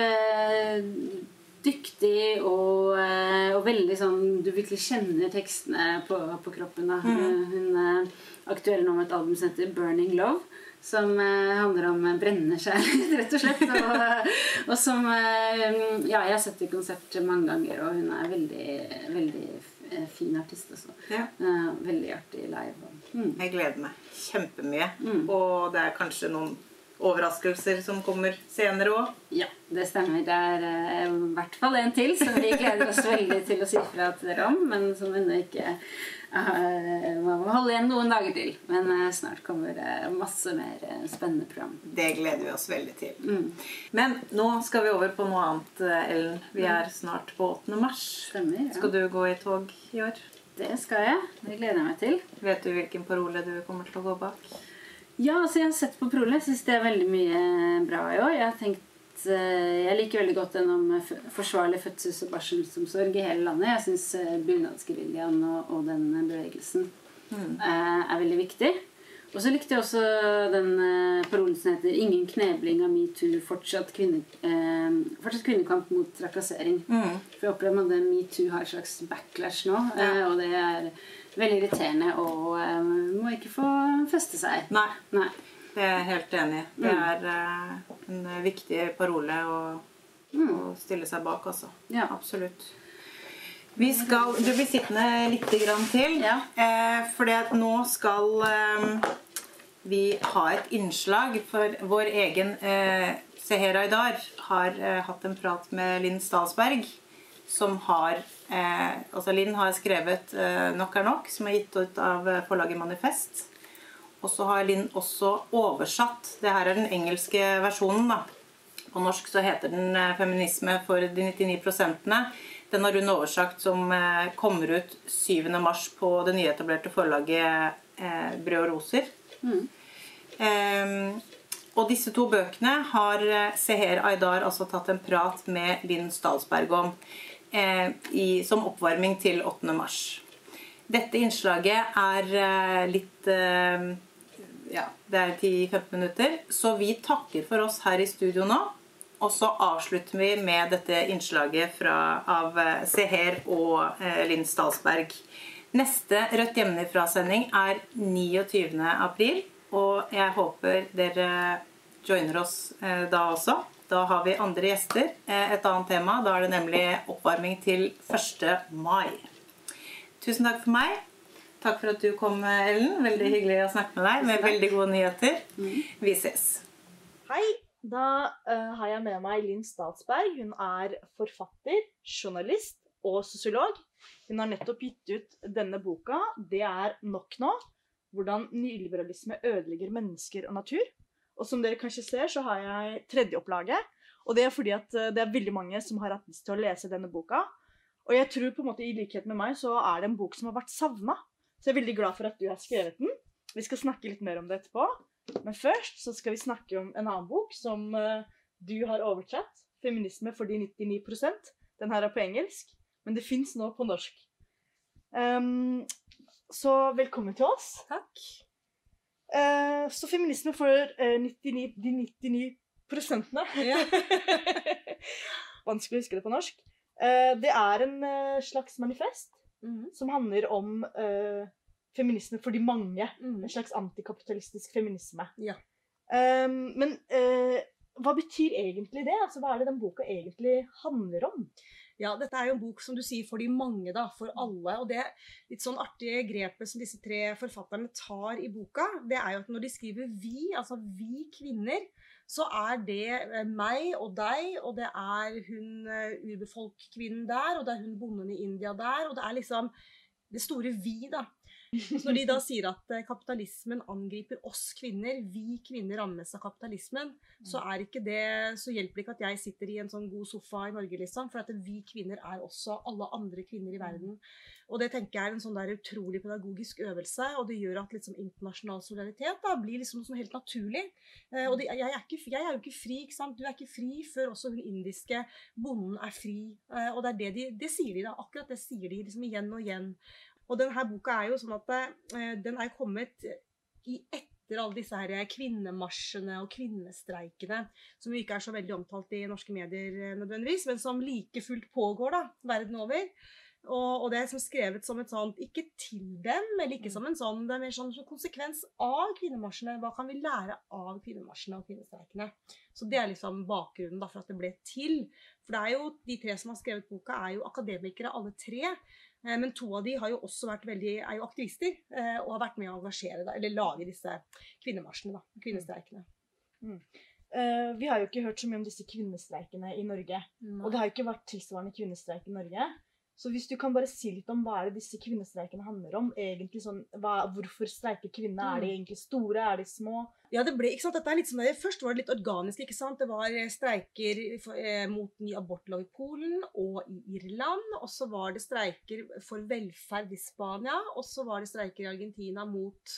dyktig og, og veldig sånn Du virkelig kjenner tekstene på, på kroppen. Da. Hun er aktuell nå med et album som heter 'Burning Love'. Som eh, handler om brennende kjærlighet, rett og slett. Og, og som eh, Ja, jeg har sett i konsert mange ganger, og hun er veldig, veldig eh, fin artist. Også. Ja. Eh, veldig artig live. Mm. Jeg gleder meg kjempemye. Mm. Og det er kanskje noen overraskelser som kommer senere òg. Ja, det stemmer. Det er eh, i hvert fall en til som vi gleder oss veldig til å si fra til dere om, men som ennå ikke eh, Man må holde igjen noen dager til. Men eh, snart kommer det masse mer eh, spennende program. Det gleder vi oss veldig til. Mm. Men nå skal vi over på noe annet, eh, Ellen. Vi er snart på 8. mars. Stemmer. Ja. Skal du gå i tog i år? Det skal jeg. Det gleder jeg meg til. Vet du hvilken parole du kommer til å gå bak? Ja, altså jeg har sett på Prole. Syns det er veldig mye bra i år. Jeg har tenkt eh, Jeg liker veldig godt den om forsvarlig fødsels- og barselomsorg i hele landet. Jeg syns bunadsgeriljaen og, og den bevegelsen Mm. eh, er veldig viktig. Og så likte jeg også den eh, parolen som heter 'Ingen knebling av metoo, fortsatt, kvinne, eh, fortsatt kvinnekamp mot trakassering'. Mm. For jeg opplever at metoo har et slags backlash nå, eh, og det er veldig irriterende og eh, må ikke få feste seg. Nei, Nei. det er jeg helt enig i. Det er uh, en viktig parole å, å stille seg bak, altså. Ja. Absolutt. Vi skal, du blir sittende litt grann til, Ja. eh, for nå skal eh, vi ha et innslag for vår egen eh, Seher Aydar har eh, hatt en prat med Linn Stalsberg, som har eh, Altså Linn har skrevet eh, 'Nok er nok', som er gitt ut av eh, forlaget Manifest. Og så har Linn også oversatt Det her er den engelske versjonen, da. På norsk så heter den eh, 'Feminisme for de 99 prosentene'. Den har hun oversagt som eh, kommer ut 7. mars på det nyetablerte forlaget eh, Brød og roser. Ehm, og disse to bøkene har eh, Seher Aydar altså tatt en prat med Linn Stalsberg om eh, i, som oppvarming til 8. mars. Dette innslaget er eh, litt eh, Ja, det er 10-15 minutter. Så vi takker for oss her i studio nå. Og så avslutter vi med dette innslaget fra, av eh, Seher og eh, Linn Stalsberg. Neste Rødt hjemmefra-sending er 29. april. Og jeg håper dere joiner oss eh, da også. Da har vi andre gjester. Eh, et annet tema. Da er det nemlig oppvarming til 1. mai. Tusen takk for meg. Takk for at du kom, Ellen. Veldig hyggelig å snakke med deg med veldig gode nyheter. Vi ses. Hei! Da eh, har jeg med meg Linn Statsberg. Hun er forfatter, journalist og sosiolog. Hun har nettopp gitt ut denne boka. Det er nok nå. Hvordan nyliberalisme ødelegger mennesker og natur. Og som dere kanskje ser, så har jeg tredjeopplaget. Og det er fordi at eh, det er veldig mange som har hatt lyst til å lese denne boka. Og jeg tror på en måte i likhet med meg så er det en bok som har vært savna. Så jeg er veldig glad for at du har skrevet den. Vi skal snakke litt mer om det etterpå. Men først så skal vi snakke om en annen bok som eh, du har oversatt. 'Feminisme for de 99% Den her er på engelsk, men det fins nå på norsk. Um, så velkommen til oss. Takk. Eh, så feminisme for eh, 99, de 99 prosentene. Ja. Vanskelig å huske det på norsk. Eh, det er en eh, slags manifest Mhm. som handler om eh, feminisme for de mange. Mm. En slags antikapitalistisk feminisme. Ja. Ehm, men eh, hva betyr egentlig det? Altså, hva er det den boka egentlig handler om? Ja, dette er jo en bok som du sier for de mange, da, for alle. Og det litt sånn artige grepet som disse tre forfatterne tar i boka, det er jo at når de skriver 'vi', altså 'vi kvinner', så er det eh, meg og deg, og det er hun urbefolk-kvinnen der, og det er hun bonden i India der, og det er liksom det store 'vi', da. Når de da sier at eh, kapitalismen angriper oss kvinner, vi kvinner rammes av kapitalismen, så er ikke det Så hjelper det ikke at jeg sitter i en sånn god sofa i Norge, liksom. For at vi kvinner er også alle andre kvinner i verden. Og det tenker jeg er en sånn der utrolig pedagogisk øvelse, og det gjør at liksom internasjonal solidaritet da blir liksom sånn helt naturlig. Eh, og det, jeg, er ikke, jeg er jo ikke fri, ikke sant. Du er ikke fri før også hun indiske bonden er fri. Eh, og det er det de Det sier de da. Akkurat det sier de liksom igjen og igjen. Og denne boka er jo sånn at eh, den er kommet i etter alle disse her kvinnemarsjene og kvinnestreikene, som ikke er så veldig omtalt i norske medier eh, nødvendigvis, men som like fullt pågår da, verden over. Og, og det er som skrevet som et sånt, ikke til dem, eller ikke som en sånn, det er mer sånn konsekvens av kvinnemarsjene. Hva kan vi lære av kvinnemarsjene og kvinnestreikene? Så det er liksom bakgrunnen da for at det ble til. For det er jo, de tre som har skrevet boka, er jo akademikere alle tre. Eh, Men to av de har jo også vært veldig, er jo aktivister eh, og har vært med å engasjere, da, eller lage disse kvinnemarsjene, da, kvinnestreikene. Eh, vi har jo ikke hørt så mye om disse kvinnestreikene i Norge. Og det har jo ikke vært tilsvarende kvinnestreik i Norge. Så hvis du kan bare si litt om hva er det disse kvinnestreikene handler om? Egentlig sånn, hva, Hvorfor streiker kvinnene? Er de egentlig store? Er de små? Ja, det ble, ikke sant? Dette er litt som det, Først var det litt organisk. ikke sant? Det var eh, streiker for, eh, mot ny abortlov i Polen og i Irland. Og så var det streiker for velferd i Spania. Og så var det streiker i Argentina mot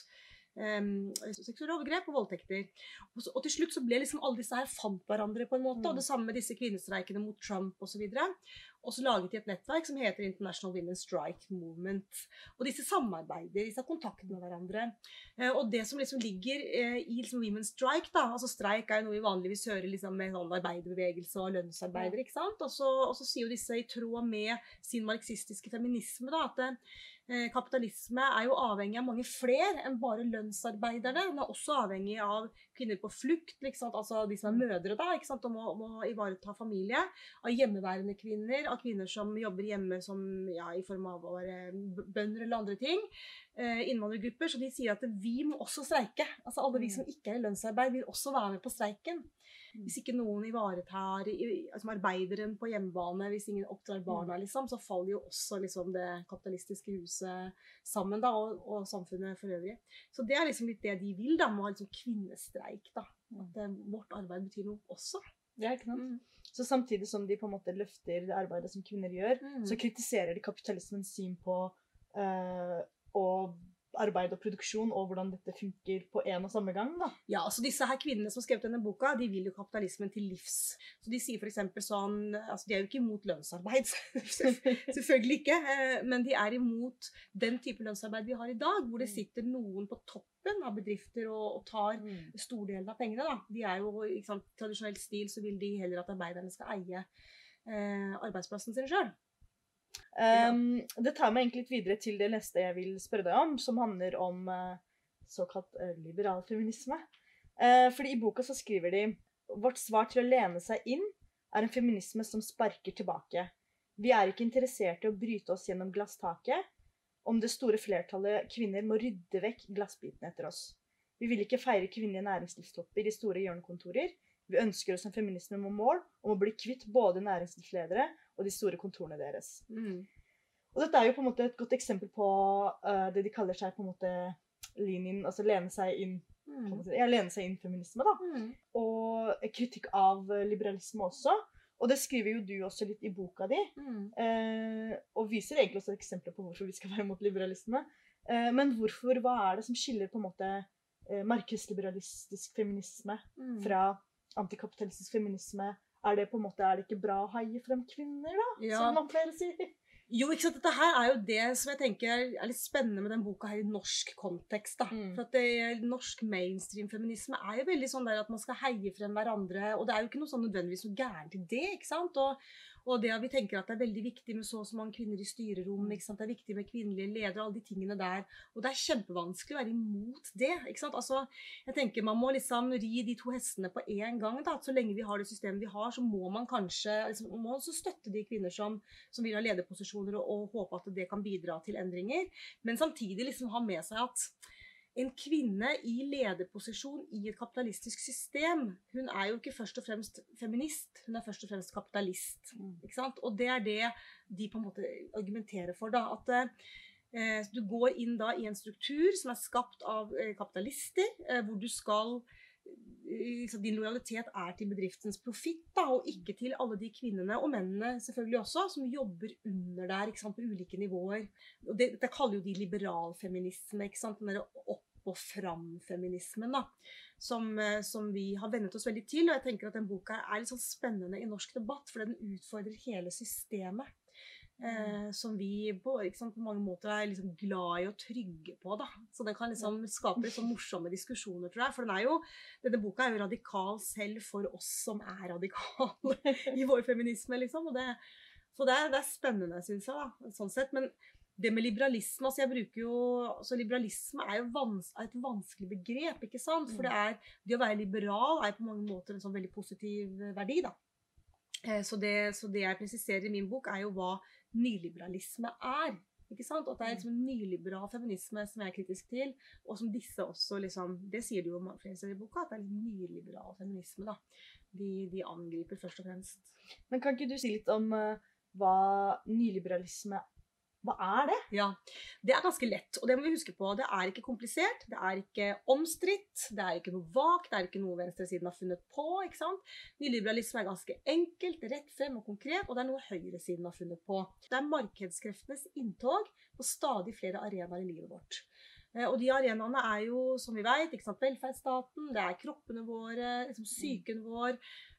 eh, seksuelle overgrep og voldtekter. Og, så, og til slutt så ble liksom alle disse her fant hverandre på en måte. Og det samme med disse kvinnestreikene mot Trump osv. Og. Og så laget de et nettverk som heter International Women's Strike Movement. Og disse samarbeider, disse har kontakt med hverandre. Eh, og det som liksom ligger eh, i liksom Women's Strike, da, altså streik er jo noe vi vanligvis hører liksom med sånn arbeiderbevegelse og lønnsarbeidere, ikke sant. Og så, og så sier jo disse i tråd med sin marxistiske feminisme da, at kapitalisme er jo avhengig av mange flere enn bare lønnsarbeiderne. Den er også avhengig av kvinner på flukt, liksom, altså de som er mødre da, sant, og må, må ivareta familie. Av hjemmeværende kvinner, av kvinner som jobber hjemme som, ja, i form av å være bønder eller andre ting. Eh, innvandrergrupper. Så de sier at vi må også streike. Altså Alle vi som ikke er i lønnsarbeid, vil også være med på streiken. Hvis ikke noen ivaretar altså arbeideren på hjemmebane, hvis ingen oppdrar barna, liksom, så faller jo også liksom, det kapitalistiske huset sammen, da, og, og, samfunnet for øvrig. Så det er liksom litt det de vil, da, med å ha liksom kvinnestreik. da. At eh, vårt arbeid betyr noe også. Ja, ikke sant? Mm. Så samtidig som de på en måte løfter det arbeidet som kvinner gjør, mm. så kritiserer de kapitalismens syn på uh, å arbeid og produksjon, og hvordan dette funker på en og samme gang. da. Ja, altså Disse her kvinnene som har skrevet denne boka, de vil jo kapitalismen til livs. Så De sier for sånn altså De er jo ikke imot lønnsarbeid, selvfølgelig ikke. Eh, men de er imot den type lønnsarbeid vi har i dag, hvor det mm. sitter noen på toppen av bedrifter og, og tar mm. stordelen av pengene. da. De er jo i tradisjonell stil så vil de heller at arbeiderne skal eie eh, arbeidsplassen sin sjøl. Um, det tar meg egentlig litt videre til det neste jeg vil spørre deg om, som handler om uh, såkalt uh, liberal feminisme. Uh, fordi i boka så skriver de vårt svar til å lene seg inn er en feminisme som sparker tilbake. Vi er ikke interessert i å bryte oss gjennom glasstaket om det store flertallet kvinner må rydde vekk glassbitene etter oss. Vi vil ikke feire kvinnelige næringslivstopper i store hjørnekontorer. Vi ønsker oss en feminisme med mål om å bli kvitt både næringslivsledere og de store kontorene deres. Mm. Og dette er jo på en måte et godt eksempel på uh, det de kaller seg på en måte linjen, altså lene seg inn mm. ja, lene seg inn feminisme, da. Mm. Og kritikk av liberalisme også. Og det skriver jo du også litt i boka di, eh, og viser egentlig også eksempler på hvorfor vi skal være mot liberalisme. Eh, men hvorfor, hva er det som skiller på en måte eh, markedsliberalistisk feminisme mm. fra antikapitalistisk feminisme er det på en måte, er det ikke bra å heie frem kvinner, da? Ja. Som man pleier å si. Jo, ikke sant? Dette her er jo det som jeg tenker er litt spennende med den boka her i norsk kontekst. da. Mm. For at det, Norsk mainstream-feminisme er jo veldig sånn der at man skal heie frem hverandre. Og det er jo ikke noe sånn nødvendigvis noe gærent i det. ikke sant? Og og det at vi tenker at det er veldig viktig med så og så mange kvinner i styrerom, det er viktig med kvinnelige ledere, alle de tingene der. Og det er kjempevanskelig å være imot det. Altså, jeg tenker Man må liksom ri de to hestene på én gang. da, Så lenge vi har det systemet vi har, så må man kanskje liksom, må også støtte de kvinner som, som vil ha lederposisjoner, og, og håpe at det kan bidra til endringer. Men samtidig liksom ha med seg at en kvinne i lederposisjon i et kapitalistisk system, hun er jo ikke først og fremst feminist, hun er først og fremst kapitalist. Mm. Ikke sant? Og det er det de på en måte argumenterer for. da, at eh, Du går inn da i en struktur som er skapt av eh, kapitalister, eh, hvor du skal liksom, Din lojalitet er til bedriftens profitt, og ikke til alle de kvinnene, og mennene selvfølgelig også, som jobber under der sant, på ulike nivåer. Og det, det kaller jo de liberalfeminisme. ikke sant, den opp og fram-feminismen, da. Som, eh, som, vi har vennet oss veldig til. Og jeg tenker at den boka er litt sånn spennende i norsk debatt, fordi den utfordrer hele systemet. Eh, som vi på, sant, på, mange måter er liksom glad i og trygge på. Da. Så den kan liksom skape litt sånn morsomme diskusjoner, tror jeg. For den er jo, denne boka er jo radikal selv for oss som er radikale i vår feminisme. liksom. Det, så det er, det er spennende, syns jeg. da, sånn sett. Men det med liberalisme altså jeg bruker jo, altså Liberalisme er jo vans, er et vanskelig begrep. ikke sant? For det, er, det å være liberal er på mange måter en sånn veldig positiv verdi. da. Eh, så det, så det, jeg presiserer i min bok, er jo hva nyliberalisme er. ikke sant? Og At det er liksom en nyliberal feminisme som jeg er kritisk til, og som disse også liksom Det sier du jo flere steder i boka, at det er litt nyliberal feminisme. da. De, de, angriper først og fremst. Men kan ikke du si litt om uh, hva nyliberalisme hva er det? Ja, Det er ganske lett, og det må vi huske på. Det er ikke komplisert, det er ikke omstridt, det er ikke noe vagt, det er ikke noe venstresiden har funnet på. ikke sant? Nyliberalisme er ganske enkelt, rett frem og konkret, og det er noe høyresiden har funnet på. Det er markedskreftenes inntog på stadig flere arenaer i livet vårt. Eh, og de arenaene er jo, som vi vet, velferdsstaten, det er kroppene våre, liksom psyken vår,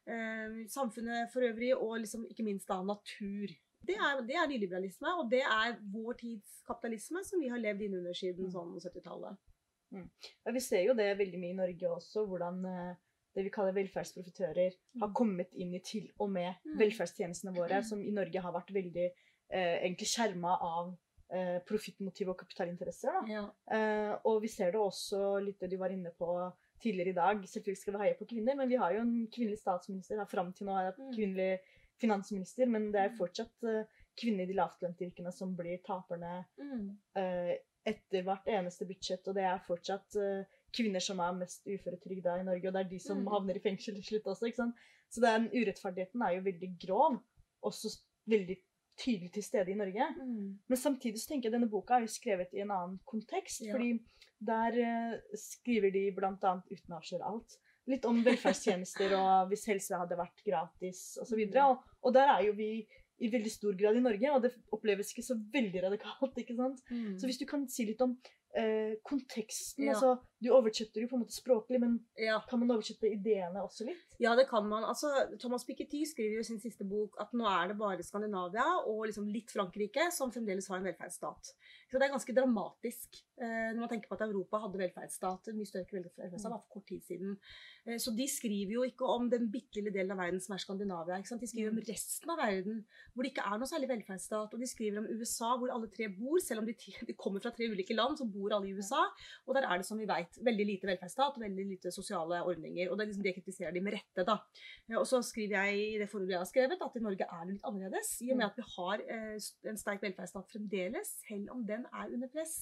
eh, samfunnet for øvrig, og liksom ikke minst da natur. Det er, det er nyliberalisme, og det er vår tids kapitalisme som vi har levd innunder siden sånn 70-tallet. Ja, vi ser jo det veldig mye i Norge også, hvordan eh, det vi kaller velferdsprofitører har kommet inn i til og med Mm. velferdstjenestene våre, som i Norge har vært veldig eh, egentlig skjerma av eh, profittmotiv og kapitalinteresser. Ja. Eh, og vi ser det også litt det du var inne på tidligere i dag. Selvfølgelig skal vi heie på kvinner, men vi har jo en kvinnelig statsminister. her fram til nå er Mm. kvinnelig finansminister, men det er fortsatt eh, kvinner i de lavtlønte yrkene som blir taperne Mm. eh, etter hvert eneste budsjett, og det er fortsatt eh, kvinner som er mest uføretrygda i Norge, og det er de som Mm. havner i fengsel til slutt også, ikke sant. Så den urettferdigheten er jo veldig grov, også veldig tydelig til stede i Norge. Mm. Men samtidig så tenker jeg denne boka er jo skrevet i en annen kontekst, Ja. fordi der skriver de annet, uten å avsløre alt, litt om velferdstjenester og hvis helse hadde vært gratis osv. Og, Mm. og, og der er jo vi i veldig stor grad i Norge, og det oppleves ikke så veldig radikalt. ikke sant? Mm. Så hvis du kan si litt om eh, konteksten Ja. altså Du oversetter jo på en måte språklig, men Ja. kan man oversette ideene også litt? Ja, det kan man. Altså, Thomas Piketty skriver i sin siste bok at nå er det bare Skandinavia og liksom litt Frankrike som fremdeles har en velferdsstat. Så det er ganske dramatisk eh, når man tenker på at Europa hadde velferdsstat mye større velferdsstat bare for kort tid siden. Eh, så de skriver jo ikke om den bitte lille delen av verden som er Skandinavia. Ikke sant? De skriver om resten av verden hvor det ikke er noe særlig velferdsstat. Og de skriver om USA hvor alle tre bor, selv om de, de kommer fra tre ulike land, så bor alle i USA. Og der er det, som vi vet, veldig lite velferdsstat og veldig lite sosiale ordninger. Og det, liksom, det kritiserer de med rette, da. Eh, Og så skriver jeg i det forordet jeg har skrevet, at i Norge er det litt annerledes. I og med at vi har eh, en sterk velferdsstat fremdeles, selv om den er under press.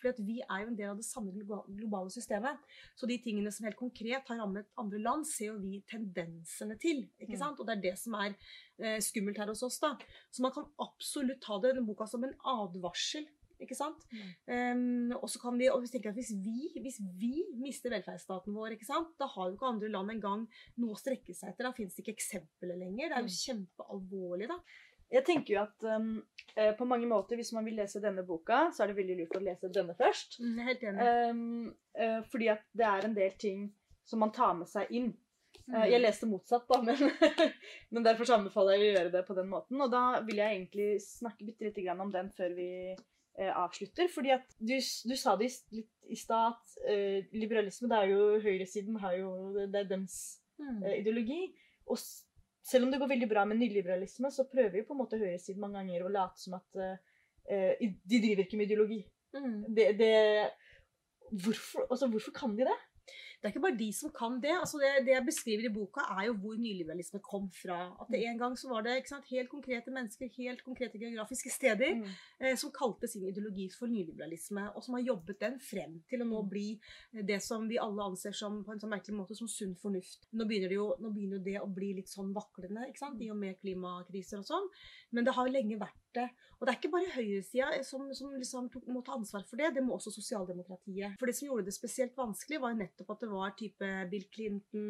For vi er jo en del av det samme globale systemet. Så de tingene som helt konkret har rammet andre land, ser jo vi tendensene til. ikke sant? Og det er det som er eh, skummelt her hos oss. da. Så man kan absolutt ta det, denne boka som en advarsel. Ikke sant? Um, og så kan vi, og vi tenker at hvis, vi, hvis vi mister velferdsstaten vår, ikke sant? da har jo ikke andre land engang noe å strekke seg etter. Da finnes det ikke eksempler lenger. Det er jo kjempealvorlig. da. Jeg tenker jo at um, eh, på mange måter, hvis man vil lese denne boka, så er det veldig lurt å lese denne først. Mm, er helt enig. Um, uh, fordi at det er en del ting som man tar med seg inn. Mm. Eh, jeg leste motsatt, da, men, men derfor anbefaler jeg å gjøre det på den måten. Og da vil jeg egentlig snakke bitte lite grann om den før vi uh, avslutter. Fordi at du, du sa det i, litt i stad at liberalisme, det er jo høyresiden har jo Det er deres Mm. ideologi. Og selv om det går veldig bra med nyliberalisme, så prøver jo på en måte høyresiden mange ganger å late som at eh, de driver ikke med ideologi. Mm. Det, det hvorfor, altså, hvorfor kan de det? Det er ikke bare de som kan det. altså det. Det jeg beskriver i boka, er jo hvor nyliberalisme kom fra. At det En gang så var det sant, helt konkrete mennesker, helt konkrete geografiske steder, Mm. eh, som kalte sin ideologi for nyliberalisme, og som har jobbet den frem til å nå bli eh, det som vi alle anser som på en sånn merkelig måte som sunn fornuft. Nå begynner, det jo, begynner det å bli litt sånn vaklende, ikke sant, i og med klimakriser og sånn. Men det har lenge vært det. Og det er ikke bare høyresida som, som liksom tok, må ta ansvar for det, det må også sosialdemokratiet. For det som gjorde det spesielt vanskelig, var jo nettopp at det var type Bill Clinton,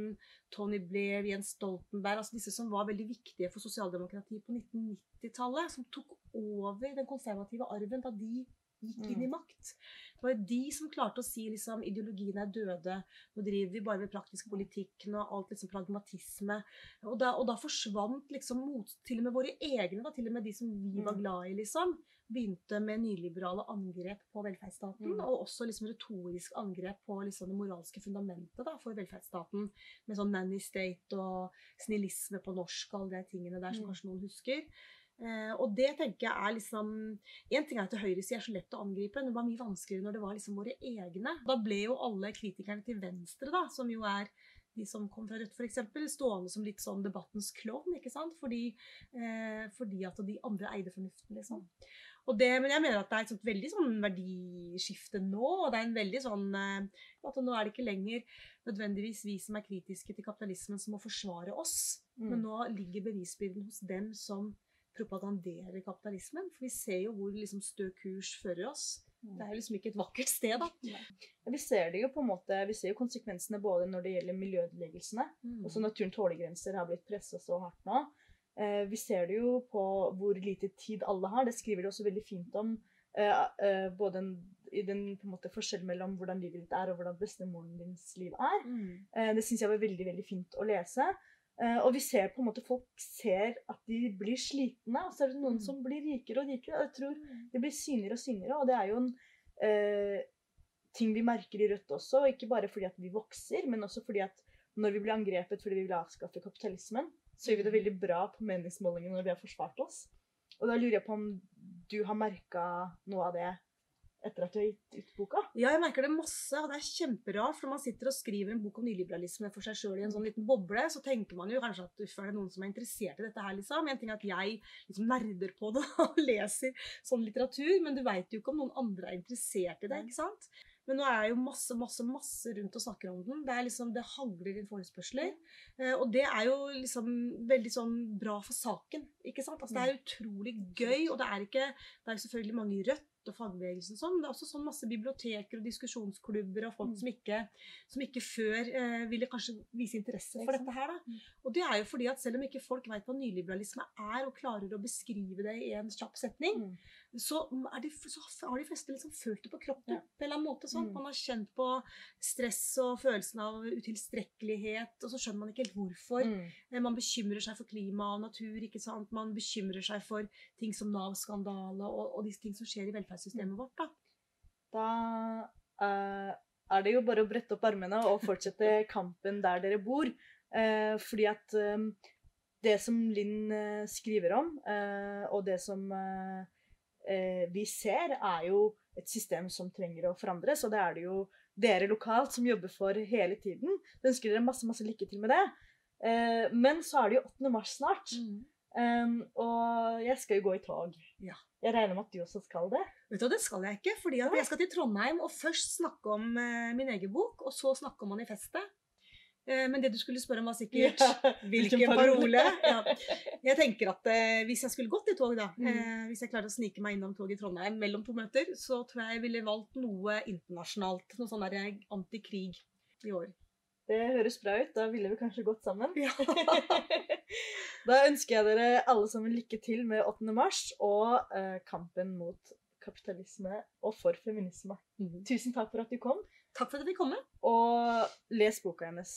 Tony Blair, Jens Stoltenberg, altså disse som var veldig viktige for sosialdemokratiet på 1990-tallet, som tok over den konservative arven da de gikk inn i makt. Det var jo de som klarte å si liksom ideologien er døde, nå driver vi bare med praktisk politikk, nå alt liksom pragmatisme. Og da, og da forsvant liksom mot, til og med våre egne, da, til og med de som vi var glad i, liksom, begynte med nyliberale angrep på velferdsstaten, Mm. og også liksom retorisk angrep på liksom det moralske fundamentet da, for velferdsstaten, med sånn nanny state og snillisme på norsk og alle de tingene der som Mm. kanskje noen husker. Eh, og det tenker jeg er liksom En ting er at høyresida er så lett å angripe, men det var mye vanskeligere når det var liksom våre egne. Da ble jo alle kritikerne til venstre, da, som jo er de som kom fra Rødt f.eks., stående som litt sånn debattens klovn, ikke sant? Fordi, eh, fordi at de andre eide fornuften, liksom. Og det, men jeg mener at det er et sånt veldig sånn verdiskifte nå, og det er en veldig sånn eh, at nå er det ikke lenger nødvendigvis vi som er kritiske til kapitalismen som må forsvare oss, Mm. men nå ligger bevisbyrden hos dem som propaganderer kapitalismen. For vi ser jo hvor liksom stø kurs fører oss. Mm. Det er jo liksom ikke et vakkert sted, da. Vi ser det jo på en måte, vi ser jo konsekvensene både når det gjelder miljøødeleggelsene, Mm. også naturen tålegrenser har blitt pressa så hardt nå. Eh, vi ser det jo på hvor lite tid alle har. Det skriver de også veldig fint om. Eh, eh, både i den på en måte, forskjellen mellom hvordan livet ditt er, og hvordan bestemoren dins liv er. Mm. Eh, det syns jeg var veldig veldig fint å lese. Eh, og vi ser på en måte folk ser at de blir slitne, og så er det noen som blir rikere og rikere. og Jeg tror det blir synligere og synligere, og det er jo en eh, ting vi merker i Rødt også. Ikke bare fordi at vi vokser, men også fordi at når vi blir angrepet fordi vi vil avskaffe kapitalismen, så gjør vi det veldig bra på meningsmålingene når vi har forsvart oss. Og da lurer jeg på om du har merka noe av det etter at du har gitt ut boka? Ja, jeg merker det masse, og det er kjemperart. For når man sitter og skriver en bok om nyliberalisme for seg sjøl i en sånn liten boble, så tenker man jo kanskje at uff, er det noen som er interessert i dette her, liksom. En ting er at jeg liksom nerder på det og leser sånn litteratur, men du veit jo ikke om noen andre er interessert i det, ikke sant? Men nå er jeg jo masse, masse, masse rundt og snakker om den. Det er liksom, det hagler inn forespørsler. Eh, og det er jo liksom veldig sånn bra for saken, ikke sant? Altså, det er utrolig gøy, og det er ikke Det er selvfølgelig mange i Rødt og fagbevegelsen sånn. Det er også sånn masse biblioteker og diskusjonsklubber og folk Mm. som, ikke, som ikke før eh, ville kanskje vise interesse for dette her. Da. Mm. Og det er jo fordi at selv om ikke folk vet hva nyliberalisme er, og klarer å beskrive det i en kjapp setning, Mm. så, er de, så har de fleste liksom følt det på kroppen Ja. på en eller annen måte. Sånn. Mm. Man har kjent på stress og følelsen av utilstrekkelighet, og så skjønner man ikke helt hvorfor. Mm. Eh, Man bekymrer seg for klima og natur. ikke sant? Man bekymrer seg for ting som Nav-skandale og, og disse ting som skjer i velferdssystemet vårt. da. Da uh, er det jo bare å brette opp armene og fortsette kampen der dere bor. Uh, fordi at um, det som Linn uh, skriver om, og det som vi ser, er jo et system som trenger å forandres. Og det er det jo dere lokalt som jobber for hele tiden. Så ønsker dere masse, masse lykke til med det. Eh, men så er det jo 8. mars snart. Um, og jeg skal jo gå i tog. Ja. Jeg regner med at du også skal det? Vet du, Det skal jeg ikke, fordi jeg skal til Trondheim og først snakke om uh, min egen bok, og så snakke om manifestet. Eh, men det du skulle spørre om, var sikkert hvilken parole. Ja. Jeg tenker at eh, Hvis jeg skulle gått i tog, da, Mm. eh, hvis jeg klarte å snike meg innom toget i Trondheim mellom to møter, så tror jeg jeg ville valgt noe internasjonalt. Noe sånn antikrig i år. Det høres bra ut. Da ville vi kanskje gått sammen. Ja. da ønsker jeg dere alle sammen lykke til med 8. mars og eh, kampen mot kapitalisme og for feminisme. Tusen takk for at du kom, Takk for at jeg fikk komme. og les boka hennes.